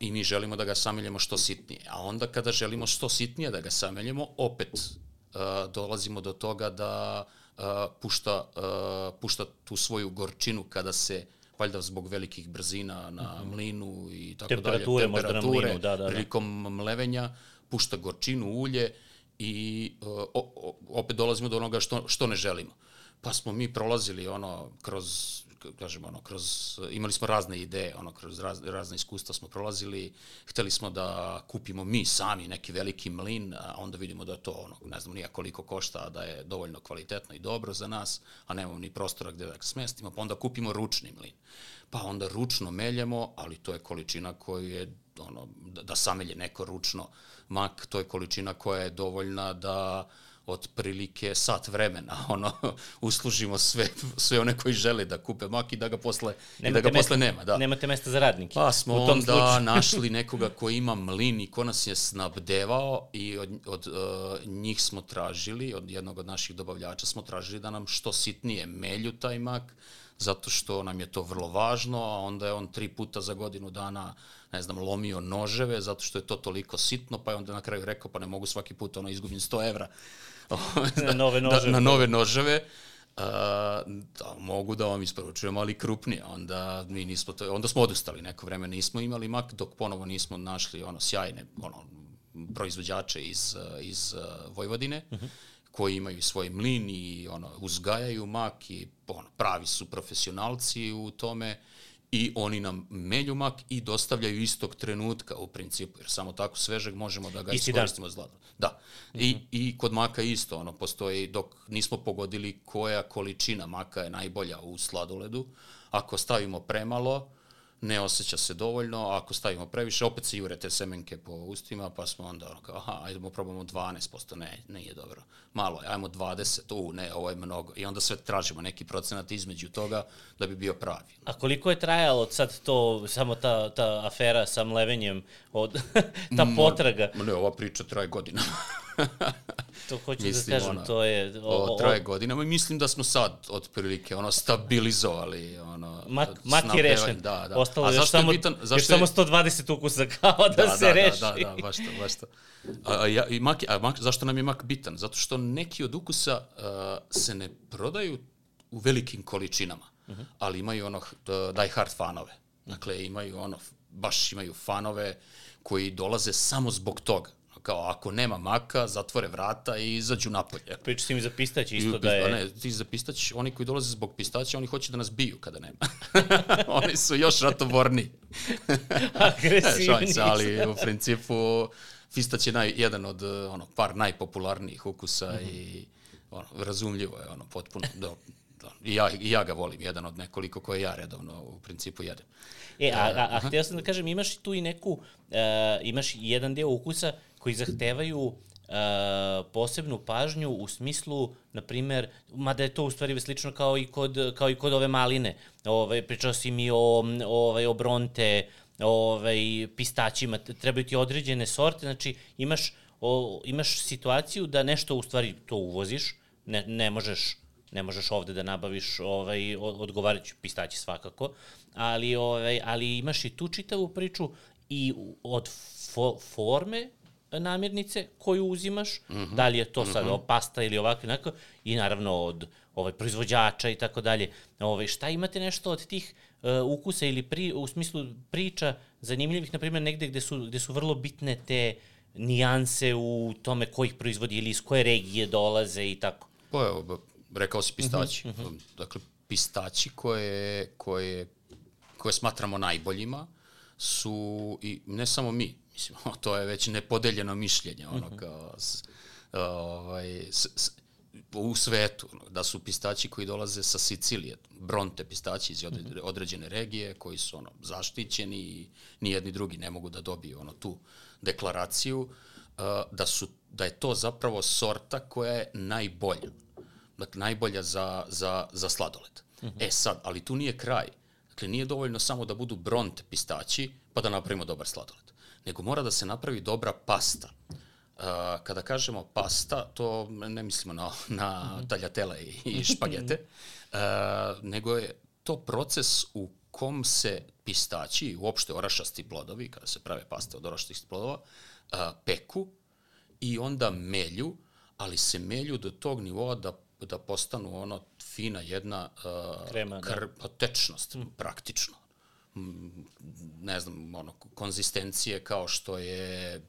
i mi želimo da ga sameljemo što sitnije. A onda kada želimo što sitnije da ga sameljemo, opet uh, dolazimo do toga da uh, pušta, uh, pušta tu svoju gorčinu kada se valjda zbog velikih brzina na mm -hmm. mlinu i tako temperature, dalje, temperature možda na mlinu, da, da, da. prilikom mlevenja, pušta gorčinu, ulje i uh, o, opet dolazimo do onoga što, što ne želimo. Pa smo mi prolazili ono kroz kažemo, ono, kroz, imali smo razne ideje, ono, kroz raz, razne iskustva smo prolazili, hteli smo da kupimo mi sami neki veliki mlin, a onda vidimo da to, ono, ne znam nija koliko košta, da je dovoljno kvalitetno i dobro za nas, a nemamo ni prostora gde da ga smestimo, pa onda kupimo ručni mlin. Pa onda ručno meljemo, ali to je količina koju je, ono, da, da samelje neko ručno mak, to je količina koja je dovoljna da otprilike sat vremena, ono, uslužimo sve, sve one koji žele da kupe mak i da ga posle, i da ga mesta, posle nema. Da. Nemate mesta za radnike. Pa smo onda slučaju. našli nekoga ko ima mlin i ko nas je snabdevao i od, od uh, njih smo tražili, od jednog od naših dobavljača smo tražili da nam što sitnije melju taj mak, zato što nam je to vrlo važno, a onda je on tri puta za godinu dana ne znam, lomio noževe, zato što je to toliko sitno, pa je onda na kraju rekao, pa ne mogu svaki put ono izgubim 100 evra na nove noževe. Da, na nove noževe. Uh, da, mogu da vam isporučujem, ali krupnije. Onda, mi nismo to, onda smo odustali neko vreme, nismo imali mak, dok ponovo nismo našli ono sjajne ono, proizvođače iz, iz uh, Vojvodine, uh mhm. -huh. koji imaju svoj mlin i ono, uzgajaju mak i ono, pravi su profesionalci u tome i oni nam melju mak i dostavljaju istog trenutka u principu, jer samo tako svežeg možemo da ga Isti iskoristimo dan. zlato. Da. Mm -hmm. I, mhm. I kod maka isto, ono, postoji, dok nismo pogodili koja količina maka je najbolja u sladoledu, ako stavimo premalo, ne osjeća se dovoljno, a ako stavimo previše, opet se jure te semenke po ustima, pa smo onda ono kao, aha, ajdemo probamo 12%, ne, nije dobro. Malo je, ajmo 20, u, ne, ovo je mnogo. I onda sve tražimo neki procenat između toga da bi bio pravi. A koliko je trajalo sad to, samo ta, ta afera sa mlevenjem, od, ta potraga? Ne, ova priča traje godinama. to hoću da mislim, da kažem, ona, to je... O, o, traje godinama i mislim da smo sad otprilike ono, stabilizovali. Ono, mak, mak je rešen. Da, da. Ostalo A još, samo, bitan, još je... samo 120 ukusa kao da, da se da, reši. Da, da, da, baš to, baš to. A, a, ja, i mak, a mak, zašto nam je mak bitan? Zato što neki od ukusa uh, se ne prodaju u velikim količinama, uh mhm. -huh. ali imaju ono die hard fanove. Dakle, imaju ono, baš imaju fanove koji dolaze samo zbog toga kao ako nema maka, zatvore vrata i izađu napolje. Priča si mi za pistać isto da je... Ne, ti za pistać, oni koji dolaze zbog pistaća, oni hoće da nas biju kada nema. oni su još ratoborni. Agresivni. ali u principu pistać je naj, jedan od ono, par najpopularnijih ukusa mm -hmm. i ono, razumljivo je ono, potpuno do, da, i ja, i ja ga volim, jedan od nekoliko koje ja redovno u principu jedem. E, a, a, a htio sam da kažem, imaš tu i neku, uh, imaš jedan deo ukusa koji zahtevaju uh, posebnu pažnju u smislu, na primer, mada je to u stvari slično kao i kod, kao i kod ove maline. Ove, pričao si mi o, ove, o bronte, ovaj, pistaćima, trebaju ti određene sorte, znači imaš, o, imaš situaciju da nešto u stvari to uvoziš, ne, ne možeš ne možeš ovde da nabaviš ovaj odgovarajući pistaći svakako, ali ovaj ali imaš i tu čitavu priču i od fo, forme namirnice koju uzimaš, mm -hmm. da li je to sad mm -hmm. pasta ili ovako neko, i naravno od ovaj, proizvođača i tako dalje. Ovaj, šta imate nešto od tih uh, ukusa ili pri, u smislu priča zanimljivih, na primjer, negde gde su, gde su vrlo bitne te nijanse u tome ko ih proizvodi ili iz koje regije dolaze i tako? Pa evo, rekao si pistaći. Mm -hmm. Dakle, pistaći koje, koje, koje smatramo najboljima su, i ne samo mi, mislim, to je već nepodeljeno mišljenje, ono -hmm. kao, s, ovaj, s, s, u svetu, da su pistaći koji dolaze sa Sicilije, bronte pistaći iz mhm. određene regije, koji su ono zaštićeni i nijedni drugi ne mogu da dobiju ono tu deklaraciju, da, su, da je to zapravo sorta koja je najbolja. Dakle, najbolja za, za, za sladoled. Mm -hmm. E sad, ali tu nije kraj. Dakle, nije dovoljno samo da budu bronte pistaći, pa da napravimo dobar sladoled nego mora da se napravi dobra pasta. Uh, kada kažemo pasta, to ne mislimo na, na mhm. taljatele i, špagete, uh, nego je to proces u kom se pistaći i uopšte orašasti plodovi, kada se prave paste od orašastih plodova, uh, peku i onda melju, ali se melju do tog nivoa da, da postanu ono fina jedna uh, Krema, da. kr, pa tečnost, mm. praktično. Mm, Ne znam, ono, konzistencije kao što je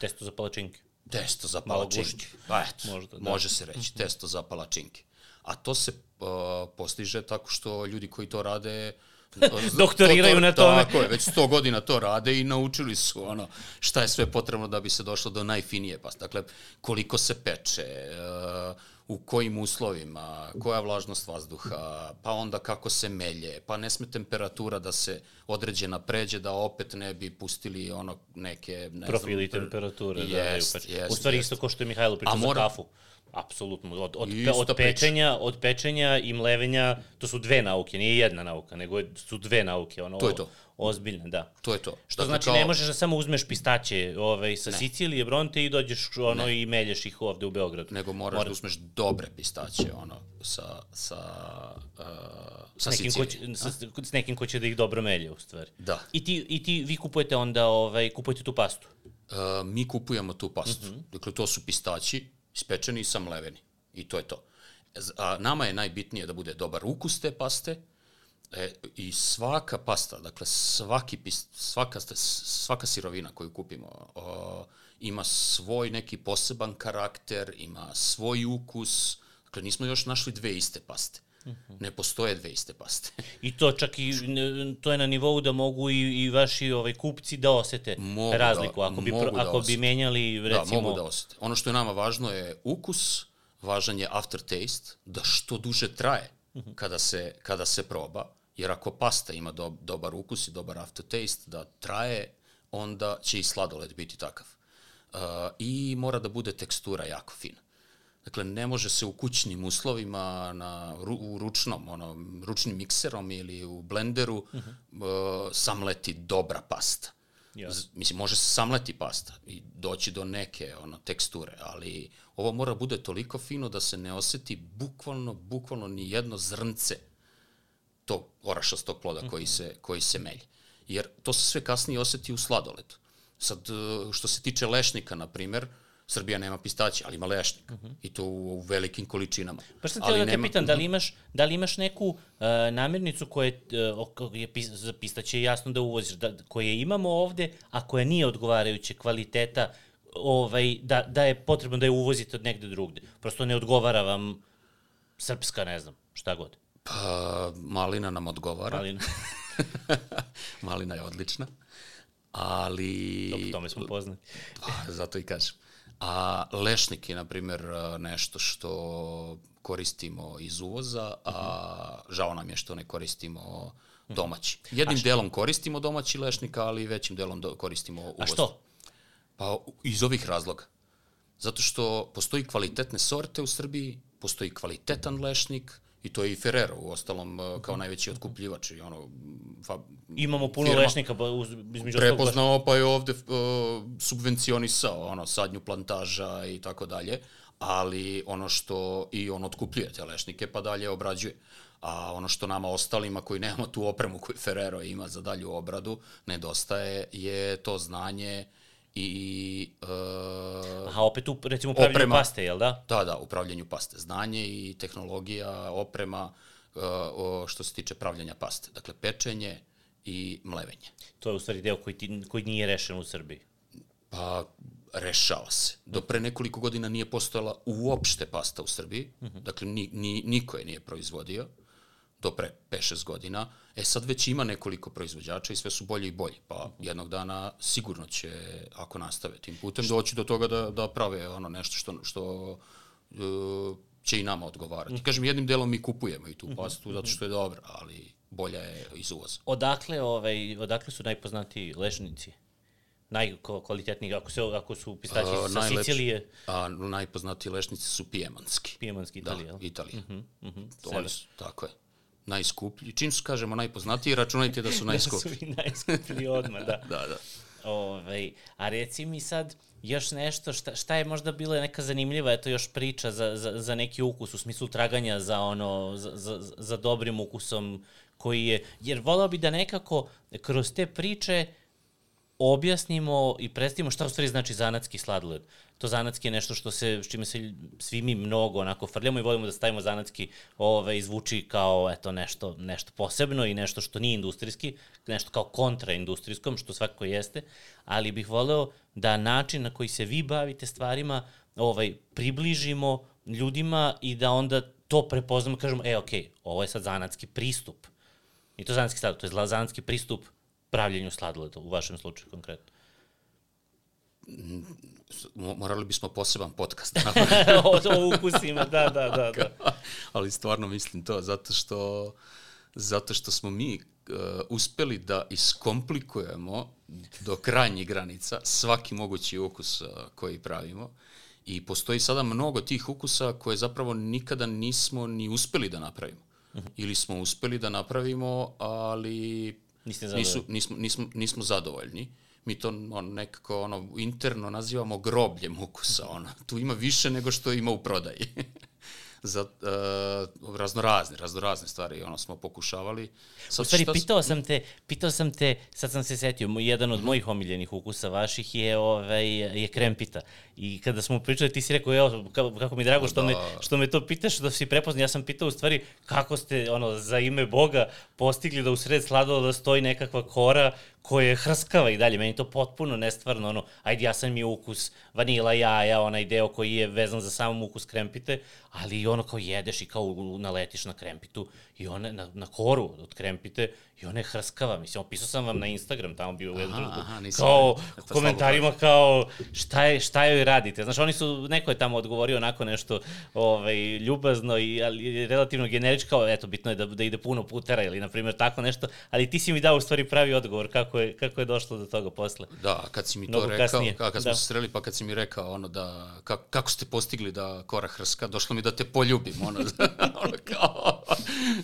Testo za palačinke. testo za palačinke. Pa eto, Možda, da. može se reći, testo za palačinke. A to se uh, postiže tako što ljudi koji to rade Doktoriraju na tome. Tako je, već 100 godina to rade i naučili su ono šta je sve potrebno da bi se došlo do najfinije paste. Dakle, koliko se peče, uh, u kojim uslovima, koja je vlažnost vazduha, pa onda kako se melje, pa ne sme temperatura da se određena pređe, da opet ne bi pustili ono neke, ne Profili znam, temperature. da, Jest, da, je jest, U stvari jest. isto ko što je Mihajlo pričao mora- za kafu. Apsolutno. Od, od, pe, od, pečenja, od pečenja i mlevenja, to su dve nauke, nije jedna nauka, nego su dve nauke. Ono, To je to. Ozbiljne, da. To je to. Što Dakle, znači kao- ne možeš da samo uzmeš pistaće ovaj, sa Sicilije, Bronte i dođeš ono i melješ ih ovde u Beogradu. nego moraš da uzmeš dobre pistaće, ono, sa, sa, uh, sa nekim, ko Sicilije. će, sa, s nekim ko će da ih dobro melje, u stvari. Da. I ti, i ti vi kupujete onda, ovaj, kupujete tu pastu. Uh, mi kupujemo tu pastu. Mhm. Dakle, to su pistaći, ispečeni i samleveni. I to je to. A nama je najbitnije da bude dobar ukus te paste e, i svaka pasta, dakle svaki pis, svaka, svaka sirovina koju kupimo o, ima svoj neki poseban karakter, ima svoj ukus. Dakle, nismo još našli dve iste paste. Mhm. Ne postoje dve iste paste. I to čak i, to je na nivou da mogu i, i vaši ovaj, kupci da osete Mogu da- razliku. ako bi, pro, da ako bi osete. menjali, recimo... Da, mogu da osete. Ono što je nama važno je ukus, važan je aftertaste, da što duže traje kada se, kada se proba, jer ako pasta ima do, dobar ukus i dobar aftertaste, da traje, onda će i sladoled biti takav. Uh, I mora da bude tekstura jako fina. Dakle, ne može se u kućnim uslovima na, u ručnom, ono, ručnim mikserom ili u blenderu uh -huh. uh, samleti dobra pasta. Z- Mislim, može se samleti pasta i doći do neke ono, teksture, ali ovo mora bude toliko fino da se ne oseti bukvalno, bukvalno ni jedno zrnce tog orašastog ploda koji se, koji se melje. Jer to se sve kasnije oseti u sladoledu. Sad, e, što se tiče lešnika, na primer, Srbija nema pistaće, ali ima lešnik. I to u, u velikim količinama. Pa Ali teo da te nema- pitam, da li imaš, da li imaš neku uh, namirnicu koje, uh, je pis, za pistaće je jasno da uvoziš, da, koje imamo ovde, a koja nije odgovarajuće kvaliteta, ovaj, da, da je potrebno da je uvozite od negde drugde. Prosto ne odgovara vam srpska, ne znam, šta god. Pa, malina nam odgovara. Ali, Malina je odlična. Ali... po tome smo poznati. Pa, zato i kažem. A lešnik je, na primjer, nešto što koristimo iz uvoza, a žao nam je što ne koristimo domaći. Jednim delom koristimo domaći lešnik, ali većim delom koristimo uvoz. A što? Pa iz ovih razloga. Zato što postoji kvalitetne sorte u Srbiji, postoji kvalitetan lešnik, i to je i Ferrero, u ostalom, eh, kao najveći otkupljivač. I ono, fa, Imamo puno firma lešnika, pa uz, između prepoznao, pa je ovde uh, subvencionisao ono, sadnju plantaža i tako dalje, ali ono što i on otkupljuje te lešnike pa dalje obrađuje. A ono što nama ostalima koji nemamo tu opremu koju Ferrero ima za dalju obradu, nedostaje je to znanje i uh, Aha, opet u, recimo, pravljenju Oprema. paste, jel da? da, da, upravljanju paste. Znanje i tehnologija, oprema uh, o, što se tiče pravljanja paste. Dakle, pečenje i mlevenje. To je u stvari deo koji, ti, koji nije rešen u Srbiji. Pa, rešava se. Do pre nekoliko godina nije postojala uopšte pasta u Srbiji, dakle ni, ni, niko je nije proizvodio, do pre 5-6 godina. E sad već ima nekoliko proizvođača i sve su bolji i bolji, pa jednog dana sigurno će, ako nastave tim putem, doći do toga da, da prave ono nešto što, što uh, će i nama odgovarati. Kažem, jednim delom mi kupujemo i tu pastu zato što je dobra, ali bolja je iz uvoza. Odakle, ovaj, odakle su najpoznatiji lešnici? Najkvalitetniji, ako, se, ako su pistaći A, sa najlepši- Sicilije, A najpoznatiji lešnici su pijemanski. pijemanski Da, Italija, jel? Italija. Mm Mhm, to sever. oni su, tako je. Najskuplji. Čim su kažemo najpoznatiji, računajte da su Da najskuplji. su i najskuplji odmah, da. Da, da. Ovaj, a reci mi sad još nešto, šta, šta je možda bila neka zanimljiva, eto još priča za, za, za neki ukus, u smislu traganja za, ono, za, za, za dobrim ukusom koji je, jer volao bi da nekako kroz te priče objasnimo i predstavimo šta u stvari znači zanatski sladoled. To zanatski je nešto što se, s čime se svi mi mnogo onako frljamo i volimo da stavimo zanatski ove, izvuči kao eto, nešto, nešto posebno i nešto što nije industrijski, nešto kao kontraindustrijskom, što svakako jeste, ali bih voleo da način na koji se vi bavite stvarima ovaj, približimo ljudima i da onda to prepoznamo, kažemo, e, okay, ovo je sad zanatski pristup. I to zanatski sladoled, to je zanatski pristup pravljenju sladoleda, u vašem slučaju konkretno? Morali bismo poseban podcast o, o ukusima, da, da, da. da. Ali stvarno mislim to, zato što, zato što smo mi uh, uspeli da iskomplikujemo do krajnjih granica svaki mogući ukus uh, koji pravimo. I postoji sada mnogo tih ukusa koje zapravo nikada nismo ni uspeli da napravimo. Uh mhm. -huh. Ili smo uspeli da napravimo, ali Niste nisu, nismo, nismo, nismo zadovoljni. Mi to on, nekako ono, interno nazivamo grobljem ukusa. Ono. Tu ima više nego što ima u prodaji. za uh, raznorazne, raznorazne stvari ono smo pokušavali. Sad, u stvari, šta... pitao sam te, pitao sam te, sad sam se setio, jedan od mojih omiljenih ukusa vaših je, ovaj, je krempita. I kada smo pričali, ti si rekao, evo, kako mi je drago što, da. me, što me to pitaš, da si prepoznao. Ja sam pitao u stvari kako ste, ono, za ime Boga postigli da u sred sladoleda stoji nekakva kora koja je hrskava i dalje. Meni to potpuno nestvarno, ono, ajde, ja sam mi ukus vanila jaja, onaj deo koji je vezan za samom ukus krempite, ali i ono kao jedeš i kao naletiš na krempitu i one na, na koru od krempite i one hrskava. Mislim, opisao sam vam na Instagram, tamo bio u jednom kao komentarima kao šta, je, šta joj radite. Znaš, oni su, neko je tamo odgovorio onako nešto ovaj, ljubazno i ali, relativno generičko, kao, eto, bitno je da, da ide puno putera ili, na primjer, tako nešto, ali ti si mi dao u stvari pravi odgovor kako je, kako je došlo do toga posle. Da, kad si mi Mnogo to rekao, kasnije. kad smo da. se sreli, pa kad si mi rekao ono da, kako, kako ste postigli da kora hrska, došlo mi da te poljubim, ono, ono kao,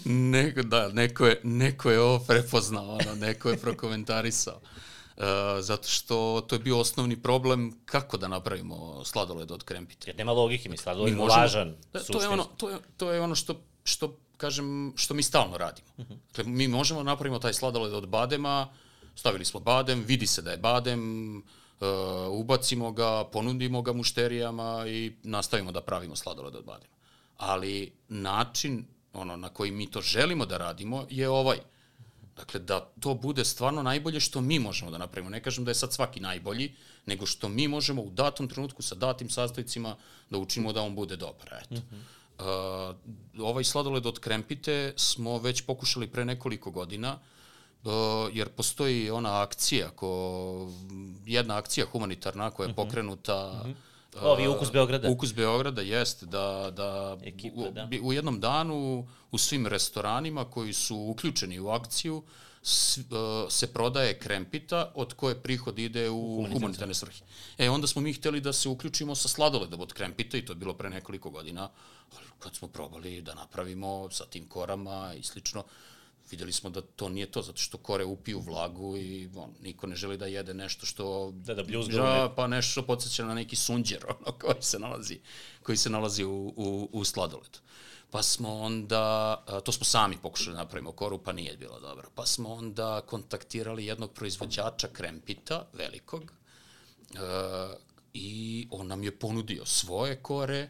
neko, da, neko je, neko je ovo prepoznao, ono, neko je prokomentarisao. Uh, zato što to je bio osnovni problem kako da napravimo sladoled od krempite. Jer nema logike, mi sladoled je važan. Da, to je ono, to je, to je ono što, što kažem, što mi stalno radimo. Uh -huh. Dakle, mi možemo da napravimo taj sladoled od badema, stavili smo badem, vidi se da je badem, uh, ubacimo ga, ponudimo ga mušterijama i nastavimo da pravimo sladoled od badema. Ali način ono na koji mi to želimo da radimo je ovaj. Dakle, da to bude stvarno najbolje što mi možemo da napravimo. Ne kažem da je sad svaki najbolji, nego što mi možemo u datom trenutku sa datim sastojcima da učinimo da on bude dobar. Eto. Mm -hmm. uh, ovaj sladoled od krempite smo već pokušali pre nekoliko godina, uh, jer postoji ona akcija, ko, jedna akcija humanitarna koja je -hmm. pokrenuta mm -hmm Ovi Ukus Beograda. Ukus Beograda jeste da, da, Ekipa, u, da. u jednom danu u svim restoranima koji su uključeni u akciju s, uh, se prodaje krempita od koje prihod ide u humanitarne svrhe. E, onda smo mi hteli da se uključimo sa sladoledom od krempita i to je bilo pre nekoliko godina, kad smo probali da napravimo sa tim korama i slično, videli smo da to nije to, zato što kore upiju vlagu i on, niko ne želi da jede nešto što... Da, da bljuzga. pa nešto što podsjeća na neki sunđer, ono, koji se nalazi, koji se nalazi u, u, u sladoledu. Pa smo onda, to smo sami pokušali da napravimo koru, pa nije bilo dobro. Pa smo onda kontaktirali jednog proizvođača krempita, velikog, uh, i on nam je ponudio svoje kore,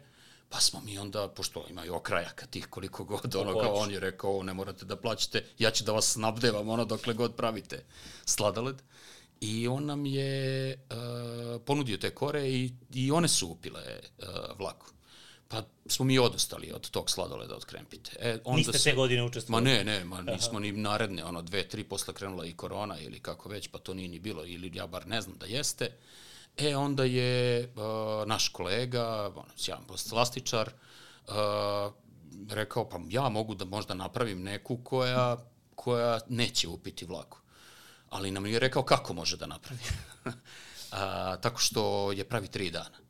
Pa smo mi onda, pošto imaju okrajaka tih koliko god, ono kao on je rekao, ne morate da plaćate, ja ću da vas snabdevam ono dokle god pravite sladoled. I on nam je uh, ponudio te kore i, i one su upile uh, vlaku. Pa smo mi odostali od tog sladoleda od krempite. E, onda Niste se, te godine učestvovali? Ma ne, ne, ma nismo Aha. ni naredne, ono, dve, tri posle krenula i korona ili kako već, pa to nije ni bilo, ili ja bar ne znam da jeste. Uh, E, onda je uh, naš kolega, ono, sjavan postlastičar, uh, rekao, pa ja mogu da možda napravim neku koja, koja neće upiti vlaku. Ali nam je rekao kako može da napravi. A, tako što je pravi tri dana.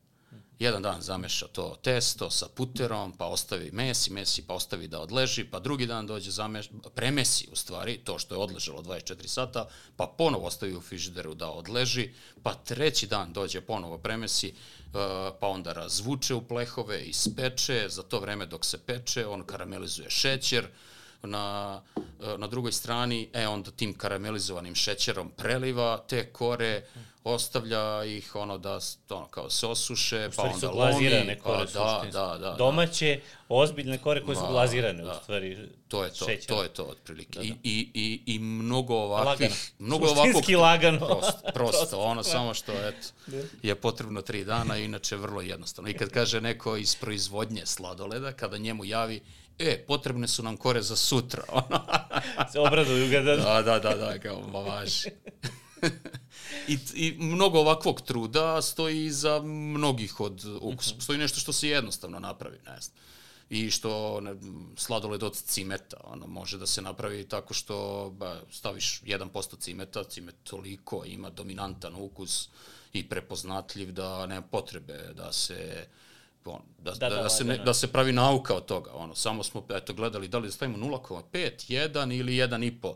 Jedan dan zameša to testo sa puterom, pa ostavi mesi, mesi pa ostavi da odleži, pa drugi dan dođe zameš, premesi u stvari to što je odležalo 24 sata, pa ponovo ostavi u frižideru da odleži, pa treći dan dođe ponovo premesi, uh, pa onda razvuče u plehove, ispeče, za to vreme dok se peče, on karamelizuje šećer, na, na drugoj strani, e onda tim karamelizovanim šećerom preliva te kore, ostavlja ih ono da ono, kao se osuše, pa onda lomi. glazirane kore pa, da, da, da, Domaće, ozbiljne kore koje su glazirane da. u stvari. To je to, šećer. to je to otprilike. Da, da. I, i, i, I mnogo ovakvih... Lagano. Mnogo ovakvog, lagano. Prosto, prosto ono samo što eto, da. je potrebno tri dana, inače vrlo jednostavno. I kad kaže neko iz proizvodnje sladoleda, kada njemu javi e, potrebne su nam kore za sutra. Se obraduju ga da... Da, da, da, da, kao, ma važi. I, I mnogo ovakvog truda stoji iza mnogih od ukusa. Mm -hmm. Stoji nešto što se jednostavno napravi, ne znam. I što ne, sladoled od cimeta, ono, može da se napravi tako što ba, staviš 1% cimeta, cimet toliko ima dominantan ukus i prepoznatljiv da nema potrebe da se on, da, da, da, da, se ne, da se pravi nauka od toga. Ono, samo smo eto, gledali da li da stavimo 0,5, 1 ili 1,5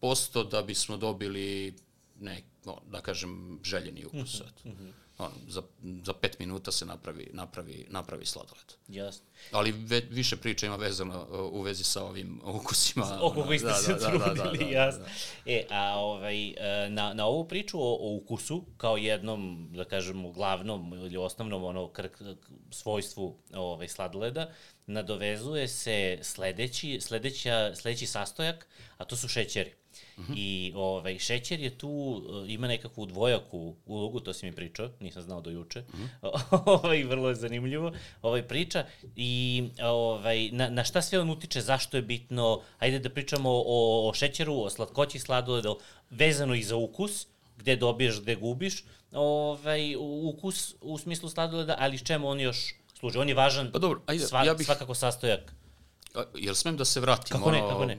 posto da bismo dobili ne, no, da kažem, željeni ukus. Mm -hmm. On, za, za pet minuta se napravi, napravi, napravi sladoled. Jasno. Ali ve, više priča ima vezano u vezi sa ovim ukusima. Oko koji ste da, se da, trudili, da, da, da, da, jasno. Da, da. E, a ovaj, e, na, na ovu priču o, o ukusu, kao jednom, da kažemo, glavnom ili osnovnom ono, krk, svojstvu ovaj, sladoleda, nadovezuje se sledeći, sledeća, sledeći sastojak, a to su šećeri. -hmm. I ovaj, šećer je tu, eh, ima nekakvu dvojaku ulogu, to si mi pričao, nisam znao do juče. Mm -hmm. ovaj, vrlo je zanimljivo. Ovaj, priča i ovaj, na, na šta sve on utiče, zašto je bitno, ajde da pričamo o, o šećeru, o slatkoći sladoleda, vezano i za ukus, gde dobiješ, gde gubiš, ovaj, ukus u smislu sladoleda, ali s čemu on još služi? On je važan, pa dobro, ajde, sva, ja bih... svakako sastojak Jel smem da se vratim? Kako ne, kako ne?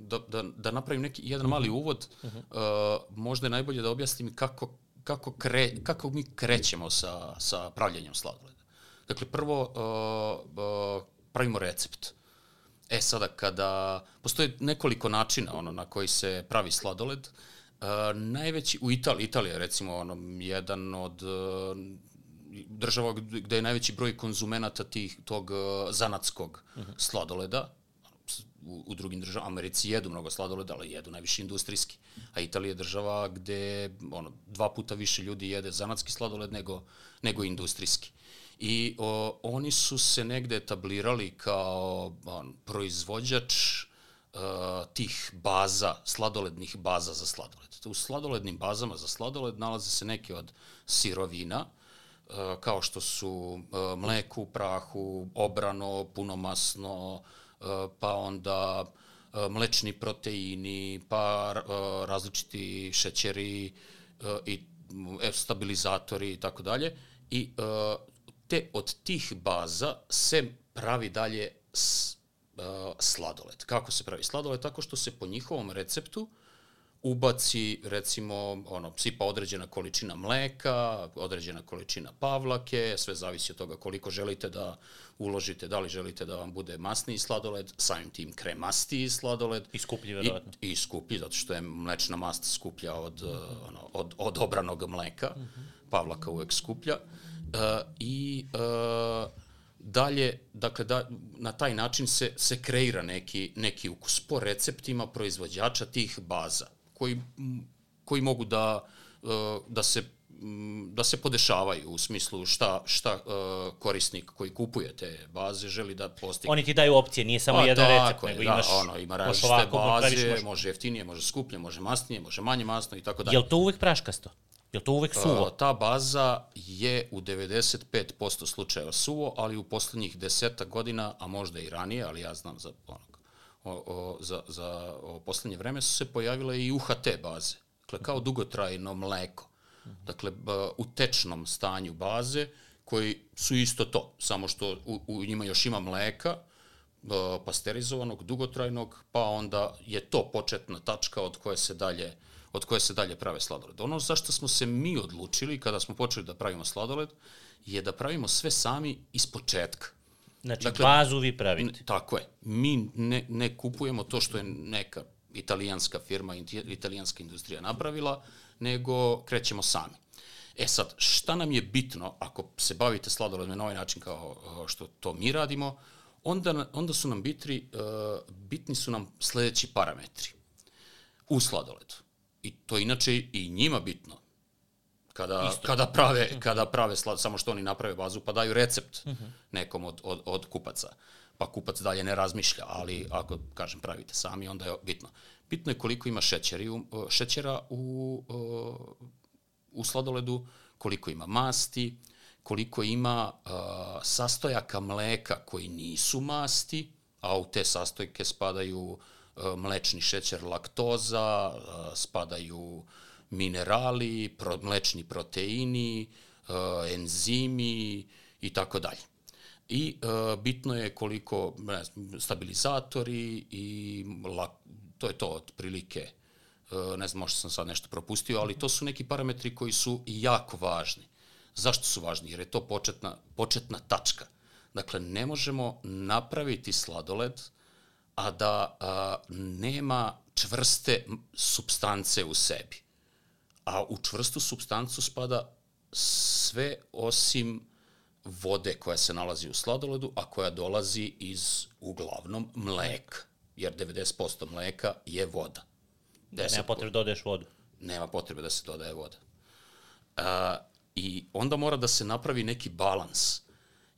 Da, da, da napravim neki, jedan mali mhm. uvod. Uh -huh. uh, možda je najbolje da objasnim kako, kako, kre, kako mi krećemo sa, sa pravljenjem sladoleda. Dakle, prvo uh, uh, pravimo recept. E sada, kada postoje nekoliko načina ono, na koji se pravi sladoled, uh, najveći, u Italiji, Italija recimo ono, jedan od uh, država gde je najveći broj konzumenata tih, tog uh, zanatskog uh mhm. -huh. sladoleda, u, u drugim državama, Americi jedu mnogo sladoleda, ali jedu najviše industrijski. A Italija je država gde ono, dva puta više ljudi jede zanatski sladoled nego, nego industrijski. I o, oni su se negde etablirali kao on, proizvođač uh, tih baza, sladolednih baza za sladoled. U sladolednim bazama za sladoled nalaze se neke od sirovina, E, kao što su e, mleko u prahu, obrano, punomasno, e, pa onda mlečni proteini, pa različiti šećeri i stabilizatori i tako dalje. I te od tih baza se pravi dalje sladoled. Kako se pravi sladoled? Tako što se po njihovom receptu uh, ubaci recimo ono sipa određena količina mleka, određena količina pavlake, sve zavisi od toga koliko želite da uložite, da li želite da vam bude masniji sladoled, samim tim kremastiji sladoled. I skuplji verovatno. I, I skuplji, zato što je mlečna mast skuplja od, mm -hmm. ono, od, od obranog mleka, mm -hmm. pavlaka uvek skuplja. Uh, I uh, dalje, dakle, da, na taj način se, se kreira neki, neki ukus po receptima proizvođača tih baza koji, koji mogu da, e, da se da se podešavaju u smislu šta, šta uh, korisnik koji kupuje te baze želi da postigne. Oni ti daju opcije, nije samo A, jedan recept, nego da, imaš ono, ima različite baze, može. može jeftinije, može skuplje, može masnije, može manje masno i tako dalje. Je li to uvek praškasto? Je li to uvek suvo? Uh, ta baza je u 95% slučajeva suvo, ali u poslednjih deseta godina, a možda i ranije, ali ja znam za ono, o, o, za, za o poslednje vreme su se pojavile i UHT baze, dakle kao dugotrajno mleko. Dakle, u tečnom stanju baze, koji su isto to, samo što u, u njima još ima mleka, pasterizovanog, dugotrajnog, pa onda je to početna tačka od koje se dalje od koje se dalje prave sladoled. Ono zašto smo se mi odlučili kada smo počeli da pravimo sladoled je da pravimo sve sami iz početka. Znači, dakle, bazu vi pravite. Tako je. Mi ne, ne kupujemo to što je neka italijanska firma, italijanska industrija napravila, nego krećemo sami. E sad, šta nam je bitno ako se bavite sladoledom na ovaj način kao što to mi radimo? onda, onda su nam bitri, uh, bitni su nam sledeći parametri u sladoledu. I to inače i njima bitno. Kada, Isto. kada prave, kada prave slad, samo što oni naprave bazu pa daju recept uh -huh. nekom od, od, od kupaca. Pa kupac dalje ne razmišlja, ali ako, kažem, pravite sami, onda je bitno. Bitno je koliko ima šećeri, šećera u, u sladoledu, koliko ima masti, koliko ima uh, sastojaka mleka koji nisu masti, a u te sastojke spadaju uh, mlečni šećer, laktoza, uh, spadaju minerali, pro, mlečni proteini, uh, enzimi i tako dalje. I uh, bitno je koliko ne stabilizatori i la, to je to otprilike uh, ne znam, možda sam sad nešto propustio, ali to su neki parametri koji su jako važni. Zašto su važni? Jer je to početna, početna tačka. Dakle, ne možemo napraviti sladoled, a da a, nema čvrste substance u sebi. A u čvrstu substancu spada sve osim vode koja se nalazi u sladoledu, a koja dolazi iz uglavnom mleka. Jer 90% mleka je voda. Da, nema potrebe da dodaješ vodu. Nema potrebe da se dodaje voda. A, I onda mora da se napravi neki balans.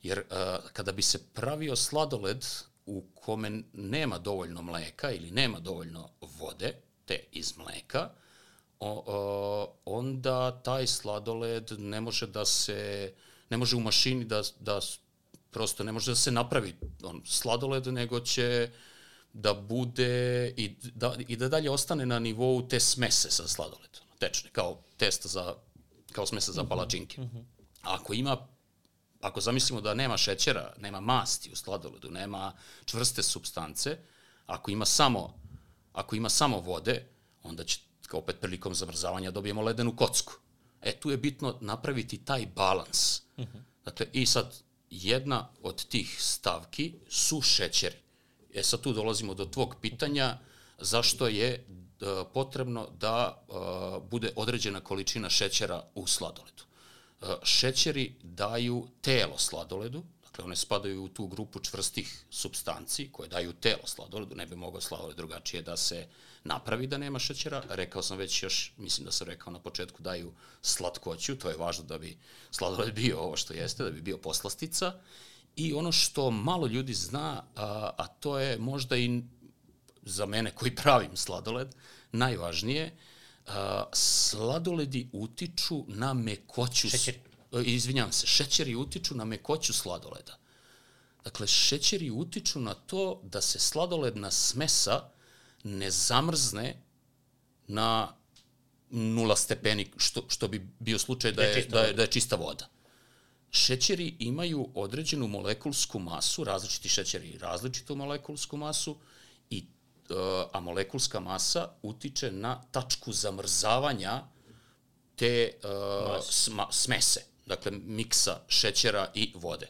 Jer uh, kada bi se pravio sladoled u kome nema dovoljno mleka ili nema dovoljno vode, te iz mleka, o, o, onda taj sladoled ne može da se, ne može u mašini da, da prosto ne može da se napravi on, sladoled, nego će da bude i da, i da dalje ostane na nivou te smese sa sladoledom, tečne, kao testa za kao smesa za mhm, palačinke. -hmm. Ako ima ako zamislimo da nema šećera, nema masti u sladoledu, nema čvrste substance, ako ima samo ako ima samo vode, onda će opet prilikom zamrzavanja dobijemo ledenu kocku. E, tu je bitno napraviti taj balans. Mm -hmm. Dakle, i sad, jedna od tih stavki su šećeri. E sad tu dolazimo do tvog pitanja zašto je E, potrebno da e, bude određena količina šećera u sladoledu. E, šećeri daju telo sladoledu, dakle one spadaju u tu grupu čvrstih substanci koje daju telo sladoledu, ne bi mogao sladoled drugačije da se napravi da nema šećera. Rekao sam već još, mislim da sam rekao na početku, daju slatkoću, to je važno da bi sladoled bio ovo što jeste, da bi bio poslastica. I ono što malo ljudi zna, a, a to je možda i za mene koji pravim sladoled, najvažnije, uh, sladoledi utiču na mekoću... Šećeri. Izvinjam se, šećeri utiču na mekoću sladoleda. Dakle, šećeri utiču na to da se sladoledna smesa ne zamrzne na nula stepeni, što, što bi bio slučaj da je, da je, da je čista voda. Šećeri imaju određenu molekulsku masu, različiti šećeri različitu molekulsku masu i a molekulska masa utiče na tačku zamrzavanja te uh, sma, smese, dakle miksa šećera i vode.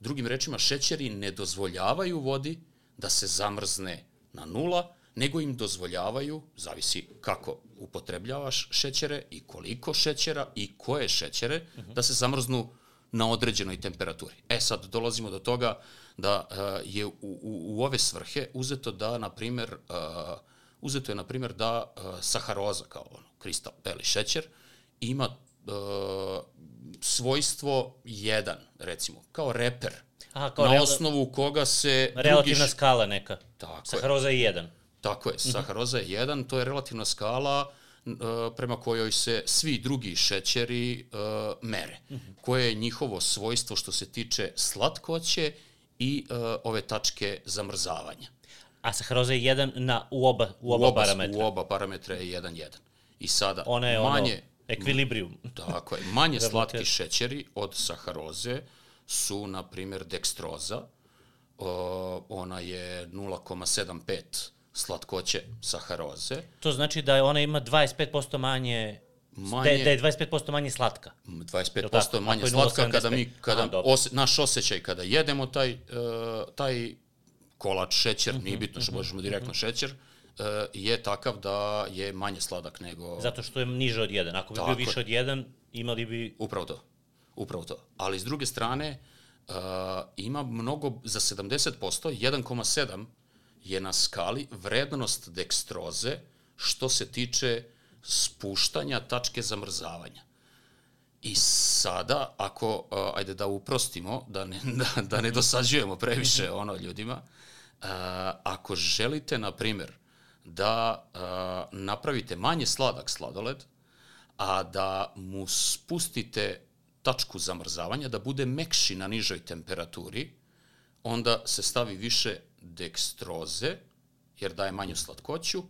Drugim rečima, šećeri ne dozvoljavaju vodi da se zamrzne na nula, nego im dozvoljavaju, zavisi kako upotrebljavaš šećere i koliko šećera i koje šećere, uh mhm. -huh. da se zamrznu na određenoj temperaturi. E sad dolazimo do toga da uh, je u, u, u ove svrhe uzeto da, na primer, uh, uzeto je, na primer, da uh, saharoza, kao ono, kristal, beli šećer, ima uh, svojstvo 1, recimo, kao reper, Aha, kao na real... osnovu koga se... Relativna drugi... skala neka. Tako saharoza je 1. Tako je, mhm. saharoza je 1, to je relativna skala prema kojoj se svi drugi šećeri uh, mere. -hmm. Koje je njihovo svojstvo što se tiče slatkoće i uh, ove tačke zamrzavanja. A saharoza je 1 na, u oba, u oba, u oba parametra? U oba parametra je 1-1. I sada Ona je manje... Ono, ekvilibrijum. Tako je. Manje slatki šećeri od saharoze su, na primjer, dekstroza. Uh, ona je 0,75 slatkoće saharoze. To znači da ona ima 25% manje Manje, da, je, da je 25% manje slatka. 25% manje slatka kada mi kada A, ose, naš osjećaj kada jedemo taj uh, taj kolač šećer, uh -huh, nije mhm, bitno što uh mhm, -huh, možemo direktno uh mhm. -huh. šećer, uh, je takav da je manje sladak nego Zato što je niže od 1. Ako bi bio više od 1, imali bi Upravo to. Upravo to. Ali s druge strane, uh, ima mnogo, za 70%, 1,7 je na skali vrednost dekstroze što se tiče spuštanja tačke zamrzavanja. I sada, ako, uh, ajde da uprostimo, da ne, da, da ne dosađujemo previše ono ljudima, uh, ako želite, na primjer, da uh, napravite manje sladak sladoled, a da mu spustite tačku zamrzavanja, da bude mekši na nižoj temperaturi, onda se stavi više dekstroze, jer daje manju slatkoću,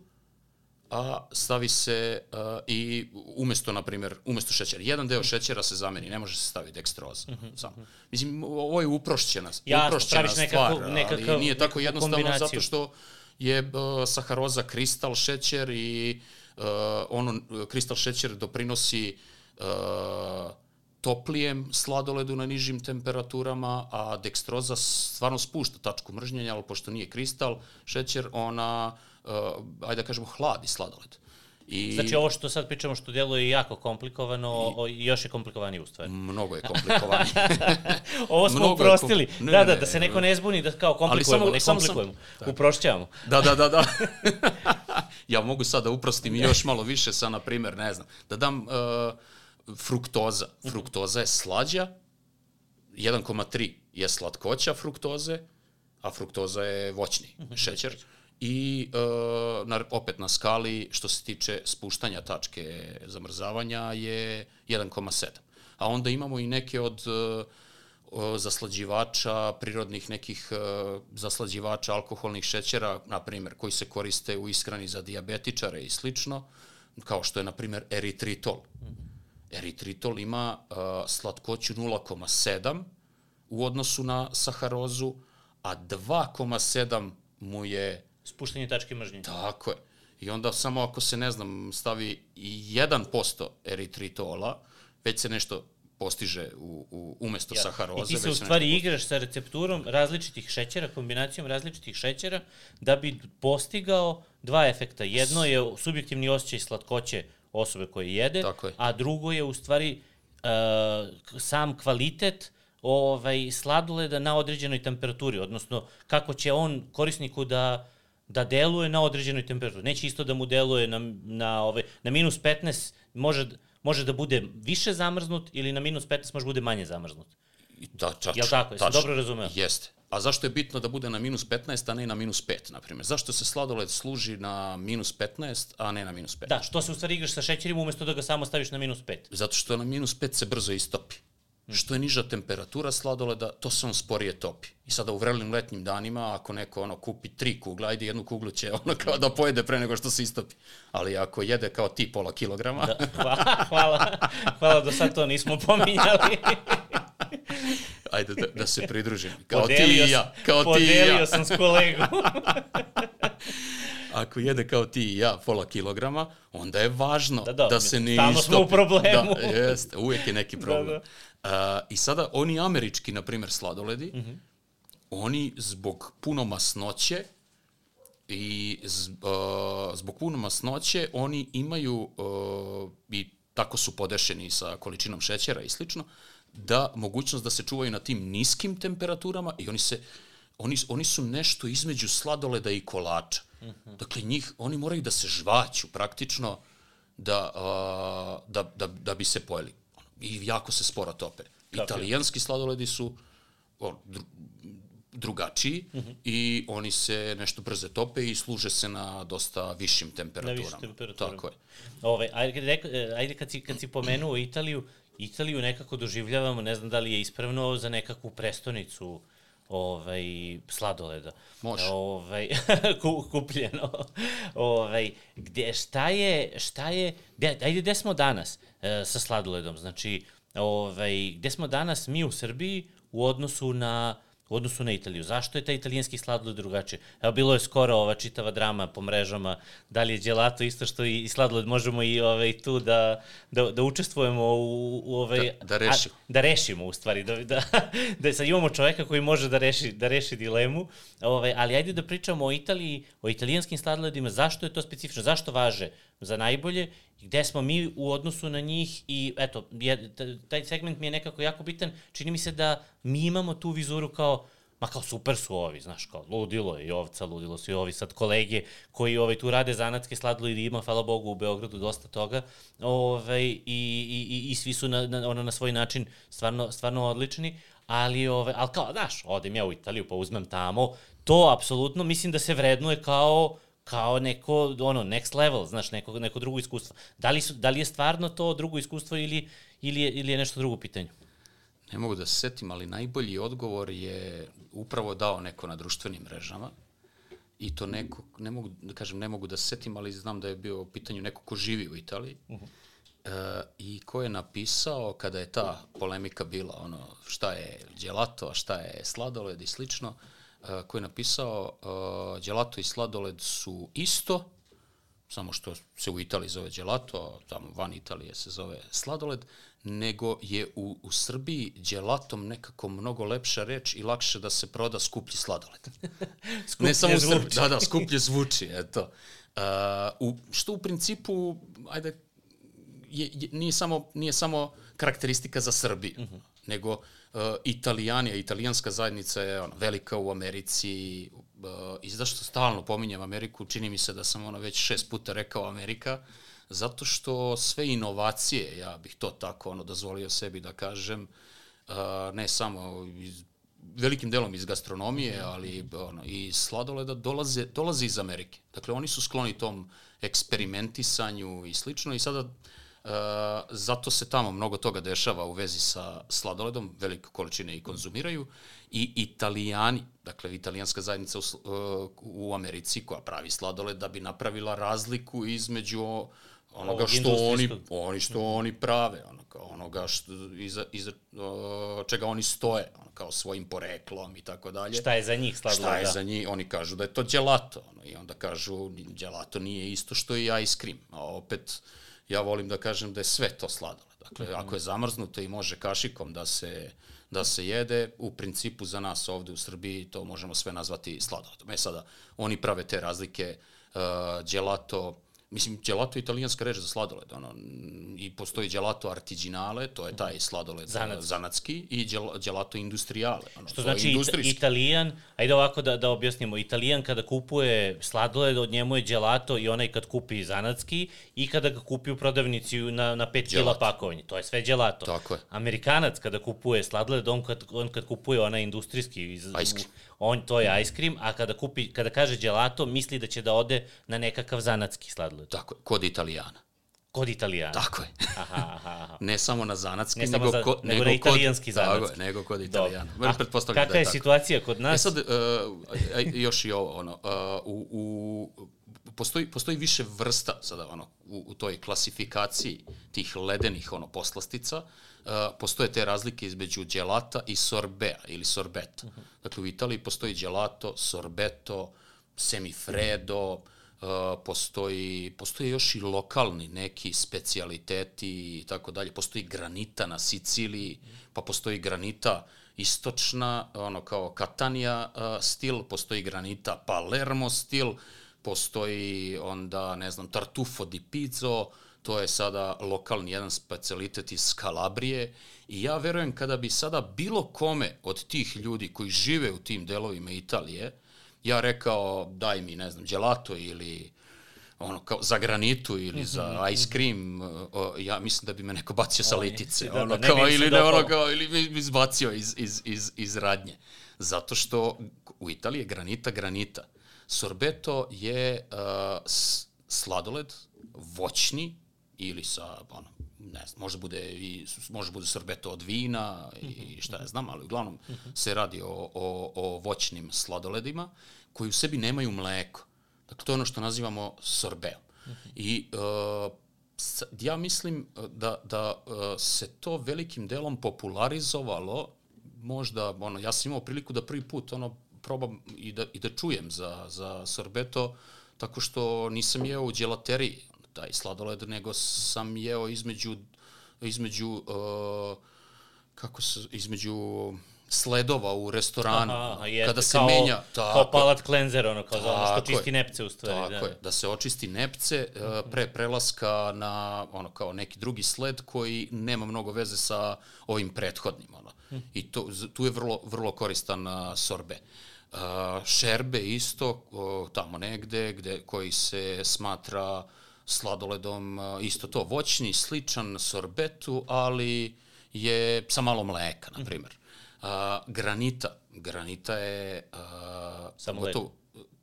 a stavi se uh, i umesto, na primjer, umesto šećera. Jedan deo šećera se zameni, ne može se staviti dekstroza. Mm -hmm. samo. Mislim, ovo je uprošćena, Jasno, uprošćena stvar, nekako, nekako, ali nije tako jednostavno kombinaciju. zato što je uh, saharoza kristal šećer i uh, ono, kristal šećer doprinosi uh, toplijem sladoledu na nižim temperaturama, a dekstroza stvarno spušta tačku mržnjenja, ali pošto nije kristal, šećer, ona, uh, ajde da kažemo, hladi sladoled. I... Znači ovo što sad pričamo što djeluje jako komplikovano, I... još je komplikovanije u stvari. Mnogo je komplikovanije. ovo smo Mnogo uprostili. Kom... Ne, da, da, da se neko ne zbuni da kao komplikujemo, samo, ne komplikujemo. Sam... Uprošćavamo. Da, da, da, da. ja mogu sad da uprostim još malo više sa, na primjer, ne znam, da dam uh, fruktoza. Fruktoza je slađa, 1,3 je slatkoća fruktoze, a fruktoza je voćni šećer. I uh, na, opet na skali, što se tiče spuštanja tačke zamrzavanja, je 1,7. A onda imamo i neke od uh, zaslađivača, prirodnih nekih uh, zaslađivača alkoholnih šećera, na primjer, koji se koriste u ishrani za diabetičare i slično, kao što je, na primjer, eritritol. Mm -hmm Eritritol ima uh, slatkoću 0,7 u odnosu na saharozu, a 2,7 mu je... Spuštanje tačke mržnje. Tako je. I onda samo ako se, ne znam, stavi 1% eritritola, već se nešto postiže u, u, umesto ja. saharoze. I ti se u stvari igraš sa recepturom različitih šećera, kombinacijom različitih šećera, da bi postigao dva efekta. Jedno je subjektivni osjećaj slatkoće osobe koje jede, a drugo je u stvari uh, sam kvalitet ovaj, sladoleda na određenoj temperaturi, odnosno kako će on korisniku da da deluje na određenoj temperaturi. Neće isto da mu deluje na, na, ovaj, na minus 15, može, može da bude više zamrznut ili na minus 15 može da bude manje zamrznut. Da, čač, Jel tako? Jesam dobro razumeo? Jeste. A zašto je bitno da bude na minus 15, a ne na minus 5, na primjer? Zašto se sladoled služi na minus 15, a ne na minus 5? Da, što se u stvari igraš sa šećerima umesto da ga samo staviš na minus 5? Zato što na minus 5 se brzo istopi. Hmm. Što je niža temperatura sladoleda, to se on sporije topi. I sada u vrelim letnjim danima, ako neko ono kupi tri kugle, ajde jednu kuglu će ono kao da pojede pre nego što se istopi. Ali ako jede kao ti pola kilograma... Da, hvala, hvala, hvala, do sad to nismo pominjali. Ajde da, da se pridružim. Kao podelio ti i ja. Kao ti i ja. Podelio sam s kolegom. Ako jede kao ti i ja pola kilograma, onda je važno da, da, da se ne istopi. smo u problemu. Da, jeste, uvijek je neki problem. Da, da. Uh, I sada oni američki, na primjer, sladoledi, mm -hmm. oni zbog puno masnoće i z, uh, zbog puno masnoće oni imaju uh, i tako su podešeni sa količinom šećera i slično, da mogućnost da se čuvaju na tim niskim temperaturama i oni se oni, oni su nešto između sladoleda i kolača. Mm -hmm. Dakle, njih, oni moraju da se žvaću praktično da, a, da, da, da bi se pojeli. I jako se sporo tope. Kako Italijanski sladoledi su o, dru, drugačiji mm -hmm. i oni se nešto brze tope i služe se na dosta višim temperaturama. Na višim temperaturama. Tako je. Ove, ajde, ajde kad, si, kad si pomenuo Italiju, Italiju nekako doživljavamo, ne znam da li je ispravno, za nekakvu prestonicu ovaj, sladoleda. Može. Ovaj, kupljeno. Ovaj, gde, šta je, šta je, gde, ajde, gde smo danas e, sa sladoledom? Znači, ovaj, gde smo danas mi u Srbiji u odnosu na u odnosu na Italiju. Zašto je taj italijanski sladoled drugačiji? Evo, bilo je skoro ova čitava drama po mrežama, da li je gelato isto što i, i sladoled, možemo i ovaj, tu da, da, da učestvujemo u, u ovaj... Da, da rešimo. A, da rešimo, u stvari, da, da, da sad imamo čoveka koji može da reši, da reši dilemu, ovaj, ali ajde da pričamo o Italiji, o italijanskim sladoledima, zašto je to specifično, zašto važe za najbolje gde smo mi u odnosu na njih i eto, je, taj segment mi je nekako jako bitan, čini mi se da mi imamo tu vizuru kao, ma kao super su ovi, znaš, kao ludilo je i ovca, ludilo su i ovi sad kolege koji ovaj, tu rade zanatske sladoled i ima, hvala Bogu, u Beogradu dosta toga ovaj, i, i, i, i svi su na, na, ono, na svoj način stvarno, stvarno odlični, ali, ovaj, ali kao, znaš, odem ja u Italiju pa uzmem tamo, to apsolutno mislim da se vrednuje kao kao neko, ono, next level, znaš, neko, neko drugo iskustvo. Da li, su, da li je stvarno to drugo iskustvo ili, ili, je, ili je nešto drugo pitanje? Ne mogu da se setim, ali najbolji odgovor je upravo dao neko na društvenim mrežama i to neko, ne mogu da kažem, ne mogu da se setim, ali znam da je bio u pitanju neko ko živi u Italiji uh -huh. e, i ko je napisao kada je ta polemika bila, ono, šta je gelato, šta je sladoled i slično, e, ko je napisao e, gelato i sladoled su isto, samo što se u Italiji zove gelato, a tamo van Italije se zove sladoled, nego je u, u Srbiji gelatom nekako mnogo lepša reč i lakše da se proda skuplji sladoled. ne samo u Srbiji, da, da, skuplje zvuči, eto. Uh, u, što u principu, ajde, je, je, nije, samo, nije samo karakteristika za Srbiju, uh mhm. -huh. nego uh, Italijani, italijanska zajednica je ono, velika u Americi, uh, i zašto stalno pominjem Ameriku, čini mi se da sam ono već šest puta rekao Amerika, zato što sve inovacije, ja bih to tako ono dozvolio sebi da kažem, uh, ne samo iz, velikim delom iz gastronomije, ali ono, i sladoleda dolaze, dolaze iz Amerike. Dakle, oni su skloni tom eksperimentisanju i slično i sada Uh, zato se tamo mnogo toga dešava u vezi sa sladoledom, velike količine i konzumiraju i italijani, dakle italijanska zajednica u, uh, u Americi koja pravi sladoled da bi napravila razliku između onoga što oni, oni što oni prave, ono, kao onoga što, iza, iza uh, čega oni stoje, ono, kao svojim poreklom i tako dalje. Šta je za njih sladoled? Šta je za njih? Oni kažu da je to gelato, ono, i onda kažu gelato nije isto što i ice cream, a opet ja volim da kažem da je sve to sladoled. Dakle, mm -hmm. ako je zamrznuto i može kašikom da se da se jede, u principu za nas ovde u Srbiji to možemo sve nazvati sladoledom. E sada, oni prave te razlike, uh, gelato, Mislim, gelato je italijanska reč za sladoled, ono, i postoji gelato artiginale, to je taj sladoled zanatski, zanatski i gel, gelato industriale. Ono, Što znači italijan, ajde ovako da, da objasnimo, italijan kada kupuje sladoled, od njemu je gelato i onaj kad kupi zanatski i kada ga kupi u prodavnici na, na 5 kila pakovanje, to je sve gelato. Tako je. Amerikanac kada kupuje sladoled, on kad, on kad kupuje onaj industrijski iz, on to je ice cream, a kada kupi kada kaže gelato, misli da će da ode na nekakav zanatski sladoled. Tako je, kod Italijana. Kod Italijana. Tako je. aha, aha, aha. ne samo na zanatski, ne nego, za, ko, nego, nego na italijanski kod, zanatski. Tako je, nego kod Italijana. A kakva da je, je situacija kod nas? E sad, uh, još i ovo, ono, uh, u, u, postoji, postoji više vrsta sada, ono, u, u toj klasifikaciji tih ledenih, ono, poslastica, uh, postoje te razlike između gelata i sorbea ili sorbeta. Uh -huh. Dakle, u Italiji postoji gelato, sorbeto, semifredo, uh, Uh, postoji, postoji još i lokalni neki specialiteti i tako dalje. Postoji granita na Siciliji, pa postoji granita istočna, ono kao Katanija uh, stil, postoji granita Palermo stil, postoji onda, ne znam, Tartufo di Pizzo, to je sada lokalni jedan specialitet iz Kalabrije i ja verujem kada bi sada bilo kome od tih ljudi koji žive u tim delovima Italije, ja rekao daj mi, ne znam, gelato ili ono kao za granitu ili za mhm. ice cream, o, ja mislim da bi me neko bacio sa litice, da, ono da, kao ili ne ono kao ili bi izbacio iz, iz, iz, iz radnje. Zato što u Italiji je granita granita. Sorbeto je uh, sladoled voćni ili sa ono ne znam, može bude i može bude sorbeto od vina i šta ja znam, ali uglavnom se radi o, o, o voćnim sladoledima koji u sebi nemaju mleko. Dakle, to je ono što nazivamo sorbeom. I uh, ja mislim da, da uh, se to velikim delom popularizovalo, možda, ono, ja sam imao priliku da prvi put ono, probam i da, i da čujem za, za sorbeto, tako što nisam jeo u djelateriji, taj sladoled, nego sam jeo između, između uh, kako se, između sledova u restoranu, Aha, jeste, kada se kao, menja... Kao palat cleanser, ono, kao za ono što Tako čisti je. nepce u stvari. Tako da. je, da se očisti nepce uh, pre prelaska na ono kao neki drugi sled koji nema mnogo veze sa ovim prethodnim. Ono. I to, tu je vrlo, vrlo koristan uh, sorbe. Uh, šerbe isto, uh, tamo negde, gde, koji se smatra sladoledom, uh, isto to, voćni, sličan sorbetu, ali je sa malo mleka, na primjer. Uh, granita, granita je uh, Samo gotovo-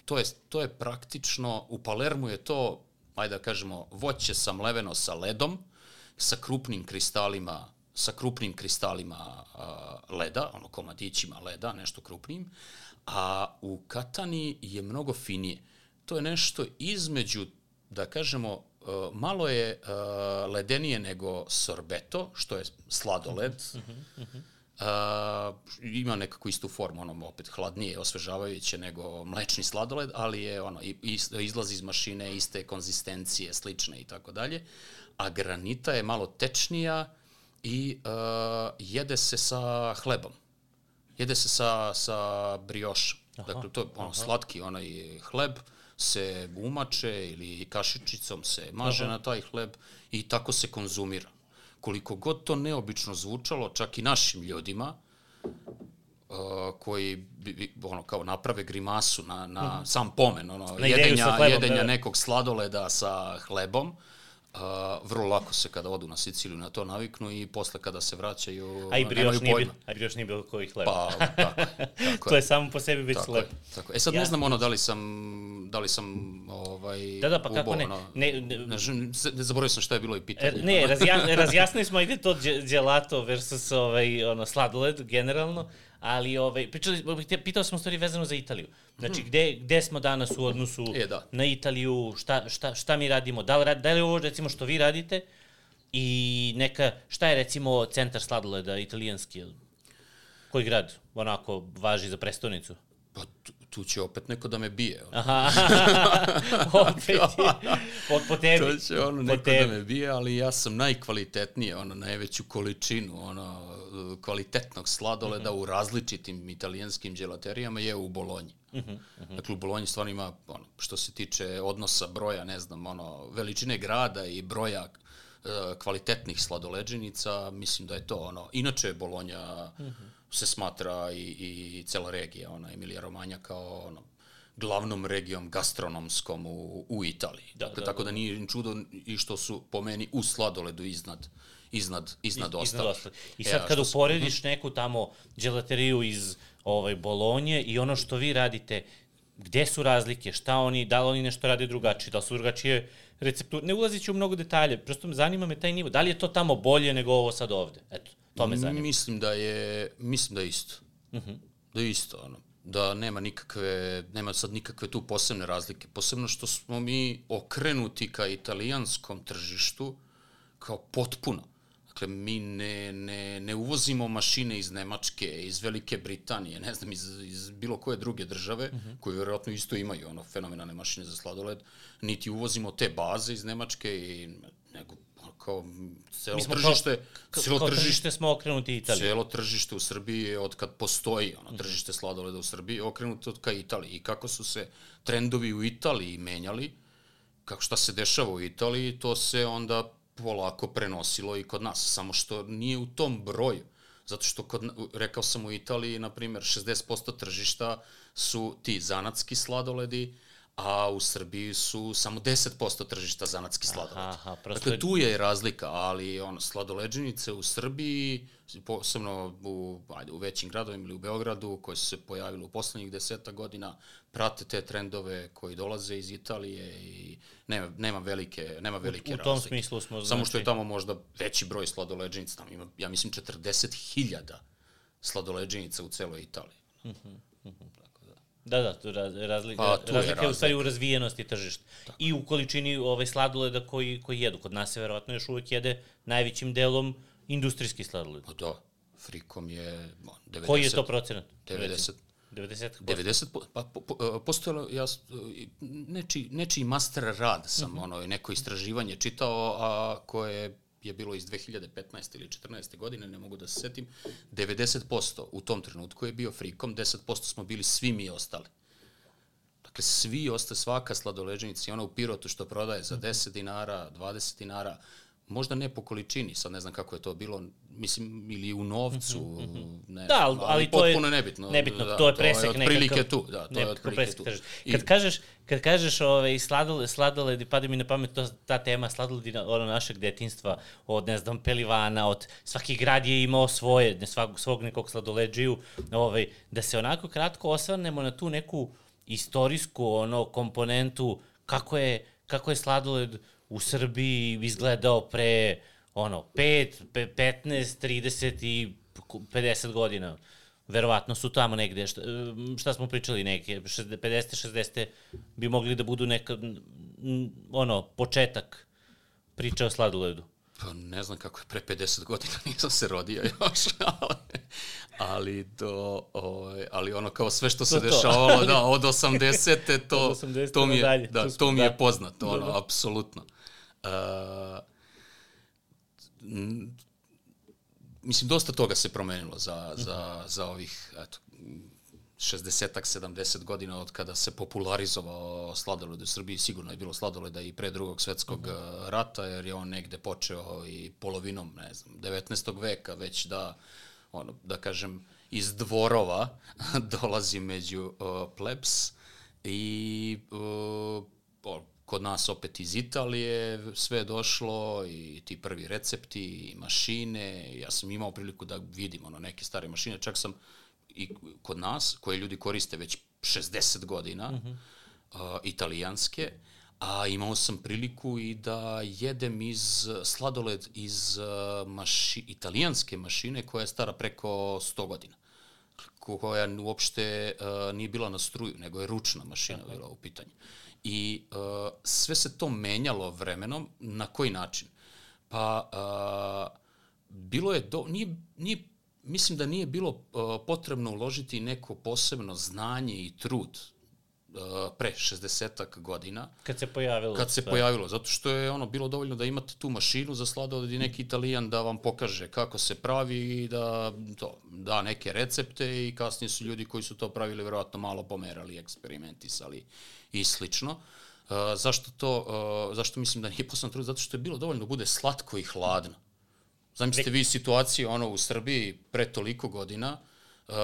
to je, to je praktično, u Palermu je to, ajde da kažemo, voće samleveno sa ledom, sa krupnim kristalima, sa krupnim kristalima a, leda, ono komadićima leda, nešto krupnim, a u Katani je mnogo finije. To je nešto između, da kažemo, a, malo je a, ledenije nego sorbeto, što je sladoled, Uh, ima nekako istu formu, ono, opet hladnije, osvežavajuće nego mlečni sladoled, ali je ono, izlazi iz mašine, iste konzistencije, slične i tako dalje. A granita je malo tečnija i uh, jede se sa hlebom. Jede se sa, sa briošom. Dakle, to je ono, slatki onaj hleb se umače ili kašičicom se maže na taj hleb i tako se konzumira. Koliko god to neobično zvučalo, čak i našim ljudima, uh, koji bi, ono kao naprave grimasu na, na sam pomen ono Na jedenja hlebom, jedenja da, da. nekog sladoleda sa hlebom Uh, vrlo lako se kada odu na Siciliju na to naviknu i posle kada se vraćaju A i brioš nije, pojma. bil, a brioš nije bilo koji hleb. Pa, tako. Tako to je samo po sebi već je, tako. E sad Ja- ne znam ono da li sam, da li sam ovaj, Da, da, pa kako ne? Ne, ne- ne, ne, zaboravio sam šta je bilo i pitanje. Er, ne, razja, razjasnili smo ide to gelato versus ovaj, ono, sladoled generalno, ali ovaj, pričali, pita- pitao sam u stvari vezano za Italiju. Znači, gde, gde smo danas u odnosu Mhm. E, da. na Italiju, šta, šta, šta mi radimo, da li, da li ovo recimo što vi radite i neka, šta je recimo centar sladoleda italijanski, koji grad onako važi za prestonicu? Pa tu, će opet neko da me bije. Ono. Aha, opet je, po, po tebi. To će ono po neko da tebi. me bije, ali ja sam najkvalitetnije, ono, najveću količinu ono, kvalitetnog sladoleda Mhm. u različitim italijanskim dželaterijama je u Bolonji. Mhm, Dakle, u Bolonji stvarno ima, ono, što se tiče odnosa broja, ne znam, ono, veličine grada i broja e, kvalitetnih sladoleđenica, mislim da je to ono. Inače, Bolonja se smatra i, i cela regija, ona Emilija Romanja kao ono, glavnom regijom gastronomskom u, u Italiji. Da, dakle, da, tako da nije ni čudo i što su po meni u sladoledu iznad, iznad, iznad Iznad ostalih. ostalih. I E, sad a kad što se- uporediš neku tamo dželateriju iz ovaj, Bolonje i ono što vi radite, gde su razlike, šta oni, da li oni nešto rade drugačije, da li su drugačije recepture, ne ulazići u mnogo detalje, prosto me zanima me taj nivo, da li je to tamo bolje nego ovo sad ovde, eto, to me zanima. Mislim da je, mislim da je isto. Da je isto, ono. Da nema nikakve, nema sad nikakve tu posebne razlike. Posebno što smo mi okrenuti ka italijanskom tržištu kao potpuno. Dakle, mi ne, ne, ne uvozimo mašine iz Nemačke, iz Velike Britanije, ne znam, iz, iz bilo koje druge države, uh -huh. koje vjerojatno isto imaju ono fenomenalne mašine za sladoled, niti uvozimo te baze iz Nemačke, i, nego kao celo tržište, kao, celo kao tržište smo okrenuti Italiji. Cijelo tržište u Srbiji je od kad postoji ono tržište sladoleda u Srbiji okrenuto od ka Italiji. I kako su se trendovi u Italiji menjali, kako šta se dešava u Italiji, to se onda polako prenosilo i kod nas, samo što nije u tom broju. Zato što, kod, rekao sam u Italiji, na primjer, 60% tržišta su ti zanatski sladoledi, a u Srbiji su samo 10% tržišta zanatski sladoled. aha, prosto dakle, tu je razlika, ali ono, sladoleđenice u Srbiji, posebno u, ajde, u većim gradovima ili u Beogradu, koje su se pojavile u poslednjih deseta godina, prate te trendove koji dolaze iz Italije i nema, nema velike, nema velike u tom razlike. smislu smo, Samo što znači- je tamo možda veći broj sladoleđenica, tamo ima, ja mislim, 40.000 sladoleđenica u celoj Italiji. Da, da, tu raz, razlika, Pa, tu razlika je u stvari u razvijenosti tržišta. I u količini ovaj, sladoleda koji, koji jedu. Kod nas se verovatno još uvek jede najvećim delom industrijski sladoled. Pa da, frikom je no, 90... Koji je to procenat? 90. 90 90, po, pa po, po, postojalo, ja, s- nečiji, nečiji master rad sam, Mhm. ono, neko istraživanje čitao, a koje je bilo iz 2015. ili 14. godine, ne mogu da se setim, 90% u tom trenutku je bio frikom, 10% smo bili svi mi ostali. Dakle, svi ostaje, svaka sladoleženica i ona u Pirotu što prodaje za 10 dinara, 20 dinara, možda ne po količini, sad ne znam kako je to bilo, mislim, ili u novcu, mm -hmm. ne, da, ali, ali to je nebitno. Nebitno, da, to je presek to je otprilike tu, da, to je otprilike tu. Kad kažeš, kad kažeš ovaj, sladole, sladoledi, pada mi na pamet to, ta tema sladoledi ono našeg detinstva, od, ne znam, pelivana, od svaki grad je imao svoje, ne, svog, svog nekog sladoleđiju, ovaj, da se onako kratko osvrnemo na tu neku istorijsku ono komponentu kako je, kako je sladoled u Srbiji izgledao pre ono, 5, 15, 30 i 50 godina. Verovatno su tamo negde, šta, šta smo pričali neke, 50. 60. bi mogli da budu neka, ono, početak priče o sladoledu. Pa ne znam kako je pre 50 godina, nisam se rodio još, ali, ali, do, ovaj, ali ono kao sve što se to, dešavalo, da, od 80. to, od 80 to, mi je, dalje, da, to mi da. je poznato, ono, apsolutno. Uh, mislim, dosta toga se promenilo za, za, za ovih, eto, 60-ak, 70 godina od kada se popularizovao sladoled u Srbiji, sigurno je bilo sladoleda i pre drugog svetskog uh -huh. rata, jer je on negde počeo i polovinom, ne znam, 19. veka već da, ono, da kažem, iz dvorova dolazi među uh, plebs i uh, kod nas opet iz Italije sve je došlo i ti prvi recepti i mašine. Ja sam imao priliku da vidim ono neke stare mašine, čak sam i kod nas, koje ljudi koriste već 60 godina, mm -hmm. uh, italijanske, a imao sam priliku i da jedem iz sladoled iz uh, maši, italijanske mašine koja je stara preko 100 godina koja uopšte uh, nije bila na struju, nego je ručna mašina bila u pitanju. I uh, sve se to menjalo vremenom. Na koji način? Pa, uh, bilo je, do, nije, nije, mislim da nije bilo uh, potrebno uložiti neko posebno znanje i trud pre 60 godina. Kad se pojavilo. Kad se pojavilo, zato što je ono bilo dovoljno da imate tu mašinu za sladoled i neki italijan da vam pokaže kako se pravi i da to, da neke recepte i kasnije su ljudi koji su to pravili verovatno malo pomerali, eksperimentisali i slično. Uh, zašto to, uh, zašto mislim da nije poslan trud? Zato što je bilo dovoljno da bude slatko i hladno. Zamislite vi situaciju ono u Srbiji pre toliko godina, uh,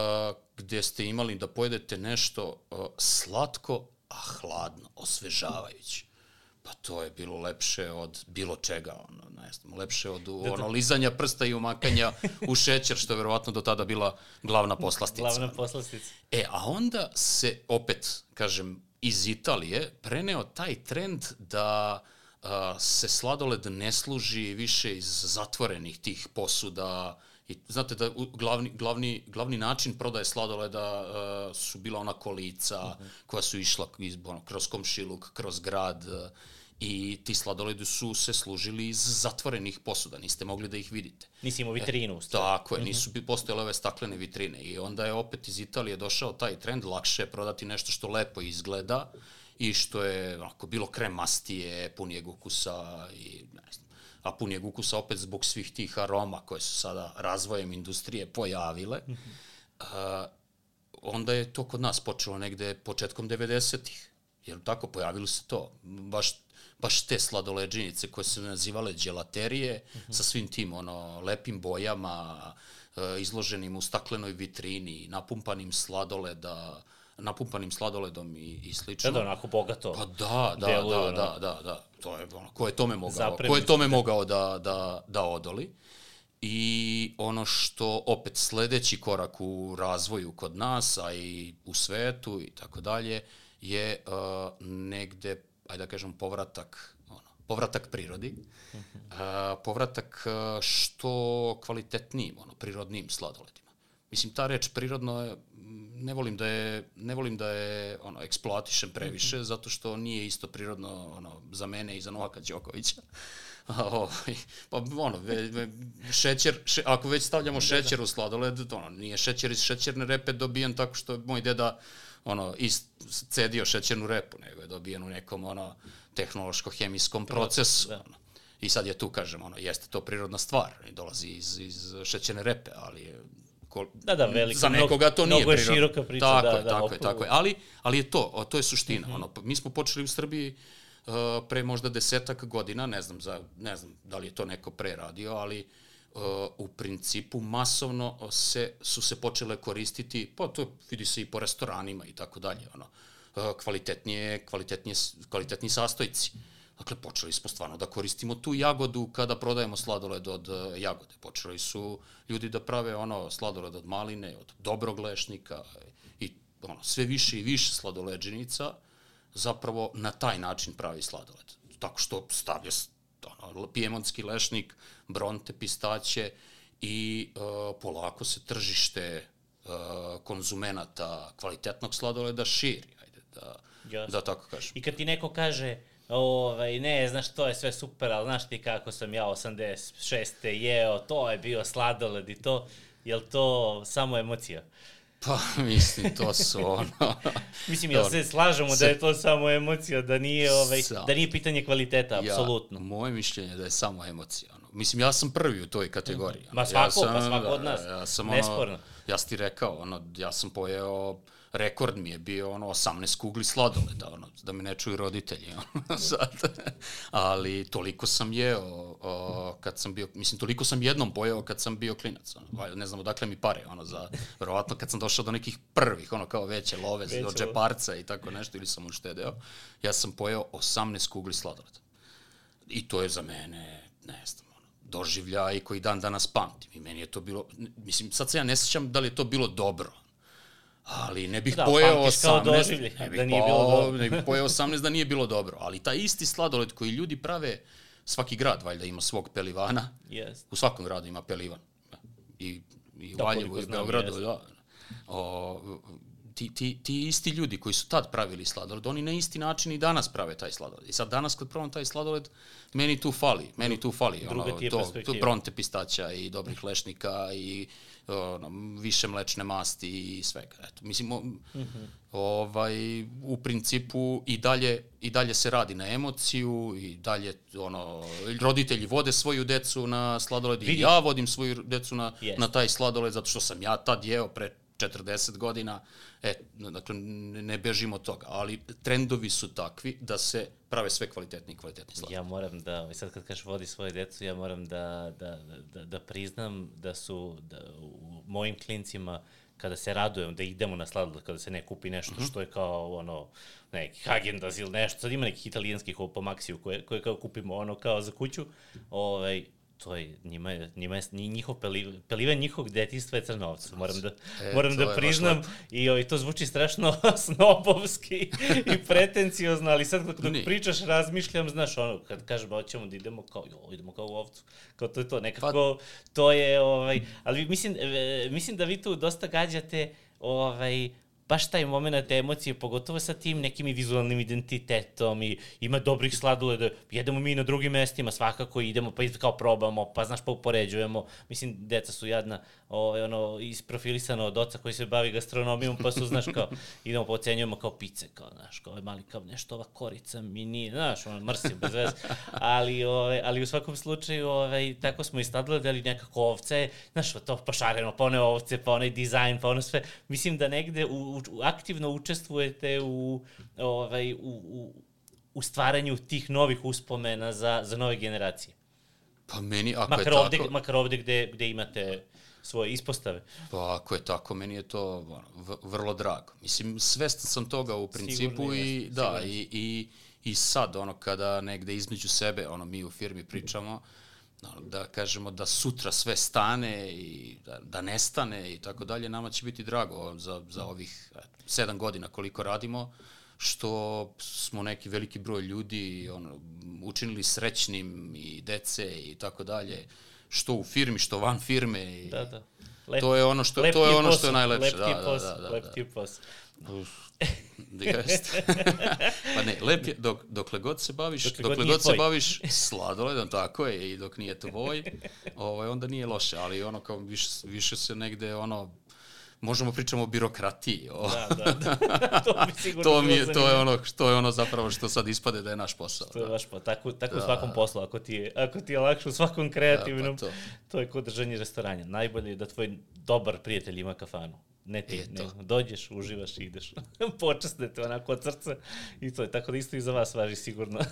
gde ste imali da pojedete nešto uh, slatko, a hladno, osvežavajuće. Pa to je bilo lepše od bilo čega, ono, ne znam, lepše od da, da. ono, lizanja prsta i umakanja u šećer, što je verovatno do tada bila glavna poslastica. Glavna poslastica. E, a onda se, opet, kažem, iz Italije preneo taj trend da a, se sladoled ne služi više iz zatvorenih tih posuda, I znate da glavni, glavni, glavni način prodaje sladoleda uh, su bila ona kolica uh mhm. -huh. koja su išla iz, ono, kroz komšiluk, kroz grad uh, i ti sladoledi su se služili iz zatvorenih posuda, niste mogli da ih vidite. Nisi imao vitrinu. E, tako je, uh mhm. -huh. nisu postojale ove staklene vitrine i onda je opet iz Italije došao taj trend, lakše je prodati nešto što lepo izgleda i što je onako, bilo kremastije, punijeg ukusa i ne znam, a punijeg ukusa opet zbog svih tih aroma koje su sada razvojem industrije pojavile, mm -hmm. uh, onda je to kod nas počelo negde početkom 90-ih. Jer tako, pojavilo se to. Baš, baš te sladoleđinice koje su nazivale dželaterije mm -hmm. sa svim tim ono, lepim bojama, uh, izloženim u staklenoj vitrini, napumpanim sladoleda, napumpanim sladoledom i, i slično. Da, da, onako bogato. Pa da, da, deluje, da, da, da, da, to je ono, ko je tome mogao, Zapremni ko je tome mogao da, da, da odoli. I ono što opet sledeći korak u razvoju kod nas, a i u svetu i tako dalje, je uh, negde, ajde da kažem, povratak ono, povratak prirodi, uh, povratak uh, što kvalitetnijim, ono, prirodnim sladoledima. Mislim, ta reč prirodno je ne volim da je ne volim da je ono eksploatišem previše mm -hmm. zato što nije isto prirodno ono za mene i za Novaka Đokovića. Ovaj pa ono ve, ve, šećer še, ako već stavljamo da, šećer da. u sladoled, ono nije šećer iz šećerne repe dobijan tako što je moj deda ono ist, cedio šećernu repu, nego je dobijen u nekom ono tehnološko-hemijskom procesu. Da. Ono I sad je tu, kažem, ono, jeste to prirodna stvar, dolazi iz, iz šećene repe, ali je ko, Da, da, velika, za nekoga to nije mnogo je prirodno. široka priča, tako da, je, da, tako oko- je, tako je. Ali, ali je to, to je suština. Mhm. ono, mi smo počeli u Srbiji uh, pre možda desetak godina, ne znam, za, ne znam da li je to neko pre radio, ali uh, u principu masovno se, su se počele koristiti, pa to vidi se i po restoranima i tako dalje, ono, uh, kvalitetnije, kvalitetnije, kvalitetni sastojci. Dakle, počeli smo stvarno da koristimo tu jagodu kada prodajemo sladoled od uh, jagode. Počeli su ljudi da prave ono sladoled od maline, od dobrog lešnika i ono, sve više i više sladoleđenica zapravo na taj način pravi sladoled. Tako što stavlja ono, pijemonski lešnik, bronte, pistaće i uh, polako se tržište uh, konzumenata kvalitetnog sladoleda širi, ajde da, da tako kažem. I kad ti neko kaže, ovaj, ne, znaš, to je sve super, ali znaš ti kako sam ja 86. jeo, to je bio sladoled i to, jel to samo emocija? Pa, mislim, to su ono... Mislim, jel se slažemo da je to samo emocija, da nije, ovaj, Sa- da nije pitanje kvaliteta, apsolutno. Ja, moje mišljenje je da je samo emocija. Ono. Mislim, ja sam prvi u toj kategoriji. Ma svako, ja sam, pa svako od da, nas. Ja sam Nesporno. ono, ja sam ti rekao, ono, ja sam pojeo, rekord mi je bio ono 18 kugli sladoleda, ono, da me ne čuju roditelji. Ono, sad. Ali toliko sam jeo o, kad sam bio, mislim, toliko sam jednom pojeo kad sam bio klinac. Ono, ne znam odakle mi pare, ono, za, verovatno kad sam došao do nekih prvih, ono, kao veće love, Veće love. džeparca i tako nešto, ili sam uštedeo, ja sam pojeo 18 kugli sladoleda. I to je za mene, ne znam, ono, doživljaj koji dan danas pamtim. I meni je to bilo, mislim, sad se ja ne sjećam da li je to bilo dobro, ali ne bih Da, pojeo pamtiš kao 18, doživljaj, ne bih, da nije bilo dobro. ne bih pojeo 18 da nije bilo dobro. Ali taj isti sladoled koji ljudi prave, svaki grad valjda ima svog pelivana, Yes. u svakom gradu ima pelivan. I, i u Da, Valjevu, i u Beogradu, da. O, ti, ti, ti isti ljudi koji su tad pravili sladoled, oni na isti način i danas prave taj sladoled. I sad danas kad probam taj sladoled, meni tu fali, meni tu fali. Druga ono, ti je to, to bronte pistaća i dobrih lešnika i ono, više mlečne masti i svega. Eto, mislim, o, Mhm. ovaj, u principu i dalje, i dalje se radi na emociju i dalje ono, roditelji vode svoju decu na sladoled i Vidi. ja vodim svoju decu na, Jest. na taj sladoled zato što sam ja tad jeo pre 40 godina, e, dakle, ne, bežimo od toga, ali trendovi su takvi da se prave sve kvalitetni i kvalitetni sladoled. Ja moram da, sad kad kažeš vodi svoje decu, ja moram da, da, da, da priznam da su da, u mojim klincima kada se radujem da idemo na sladoled, kada se ne kupi nešto što je kao ono, neki Hagendaz ili nešto, sad ima nekih italijanskih ovo po Maxiju koje, koje kao kupimo ono kao za kuću, ovaj, to je, njima je, njima je, njihov peliv, pelivan njihovog detinjstva je crnovca, moram da, E, moram da priznam. i ovaj, to zvuči strašno snobovski i pretenciozno, ali sad dok, dok pričaš razmišljam, znaš, ono, kad kažem hoćemo da idemo kao, jo, idemo kao u ovcu, kao to je to, nekako, to je, ovaj, ali mislim, e, mislim da vi tu dosta gađate, ovaj, baš taj moment emocije, pogotovo sa tim nekim i vizualnim identitetom i ima dobrih sladoleda, jedemo mi na drugim mestima, svakako idemo, pa kao probamo, pa znaš, pa upoređujemo, mislim, deca su jadna, ovaj, ono, isprofilisano od oca koji se bavi gastronomijom, pa su, znaš, kao, idemo pa ocenjujemo kao pice, kao, znaš, kao, ovaj mali, kao, nešto ova korica mi nije, znaš, ono, mrsim, bez veze, ali, ovaj, ali u svakom slučaju, ovaj, tako smo i sladoledi nekako ovce, znaš, to pa šareno, pa one ovce, pa onaj dizajn, pa ono sve, mislim da negde u, u, aktivno učestvujete u, ovaj, u, u, u stvaranju tih novih uspomena za, za nove generacije. Pa meni, ako Makar je ovde, tako... makar ovde gde, gde imate svoje ispostave. Pa ako je tako, meni je to ono, vrlo drago. Mislim, svestan sam toga u principu Sigurno i da, i, i, i sad, ono, kada negde između sebe, ono, mi u firmi pričamo, ono, da kažemo da sutra sve stane i da, da nestane i tako dalje, nama će biti drago za, za ovih sedam godina koliko radimo, što smo neki veliki broj ljudi ono, učinili srećnim i dece i tako dalje, što u firmi, što van firme. I, Da, da. Lep, to je ono što to je ono što je najlepše. Lep Da, da, posao, da, da, lep da. ti posao. Jeste. pa ne, lep je, dok, dokle god se baviš, Dokle dokle, god god, se tvoj. baviš sladoledom, tako je, i dok nije tvoj, ovaj, onda nije loše, ali ono kao više, više se negde ono, možemo pričamo o birokratiji. O... Da, da, da. to bi sigurno to, mi je, to, je ono, što je ono zapravo što sad ispade da je naš posao. To je vaš posao. Tako, tako da. u svakom poslu. Ako ti, je, ako ti je lakše u svakom kreativnom, da, pa to. to je kod držanje restoranja. Najbolje je da tvoj dobar prijatelj ima kafanu. Ne ti, ne, dođeš, uživaš i ideš. Počasne te onako od srca i to je. Tako da isto i za vas važi sigurno.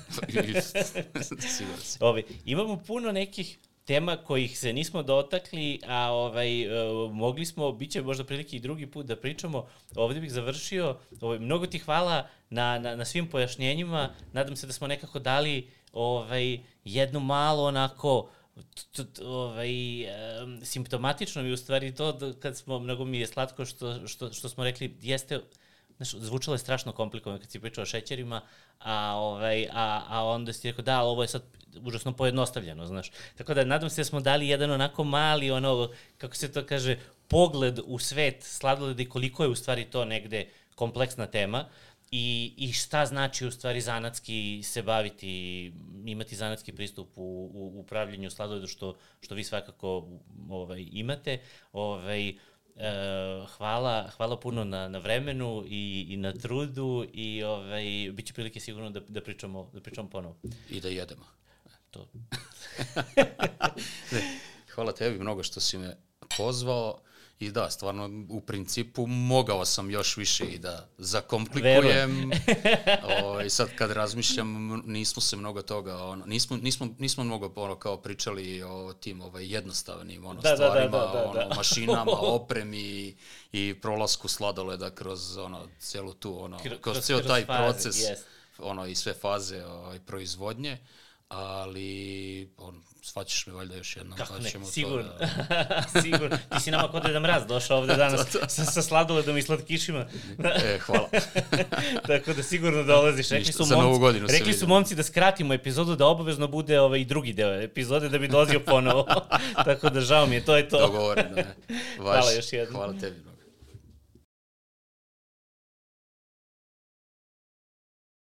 sigurno. Ovi, imamo puno nekih tema kojih se nismo dotakli, a ovaj, uh, mogli smo, bit će možda prilike i drugi put da pričamo. Ovde bih završio. Ovaj, mnogo ti hvala na, na, na svim pojašnjenjima. Nadam se da smo nekako dali ovaj, jednu malo onako ovaj, simptomatično mi u stvari to da kad smo, mnogo mi je slatko što, što, što smo rekli, jeste, znaš, zvučalo je strašno komplikovano kad si pričao o šećerima, a, ovaj, a, a onda si rekao, da, ali ovo je sad užasno pojednostavljeno, znaš. Tako da nadam se da smo dali jedan onako mali, ono, kako se to kaže, pogled u svet sladoleda i koliko je u stvari to negde kompleksna tema i, i šta znači u stvari zanatski se baviti, imati zanatski pristup u, u, upravljanju sladoledu, što, što vi svakako ovaj, imate. Ovaj, Uh, hvala, hvala puno na, na vremenu i, i na trudu i ovaj, bit će prilike sigurno da, da, pričamo, da pričamo ponovo. I da jedemo. To. ne, hvala tebi mnogo što si me pozvao. I da, stvarno, u principu mogao sam još više i da zakomplikujem. o, ovaj, I sad kad razmišljam, nismo se mnogo toga, ono, nismo, nismo, nismo mnogo ono, kao pričali o tim ovaj, jednostavnim ono, da, stvarima, da, da, da, da, ono, mašinama, opremi i prolasku sladoleda kroz ono, celu tu, ono, kroz, kroz ceo taj faze, proces yes. ono, i sve faze ovaj, proizvodnje ali on, svaćiš me valjda još jednom. Kako pa ne, sigurno. To da... sigurno. Ti si nama kod da mraz došao ovde danas sa, sa sladoledom i slatkišima. e, hvala. Tako da sigurno dolaziš. Rekli su, momci, rekli su momci da skratimo epizodu, da obavezno bude ovaj drugi deo epizode da bi dolazio ponovo. Tako da žao mi je, to je to. Dogovoreno. Hvala još jednom. Hvala tebi.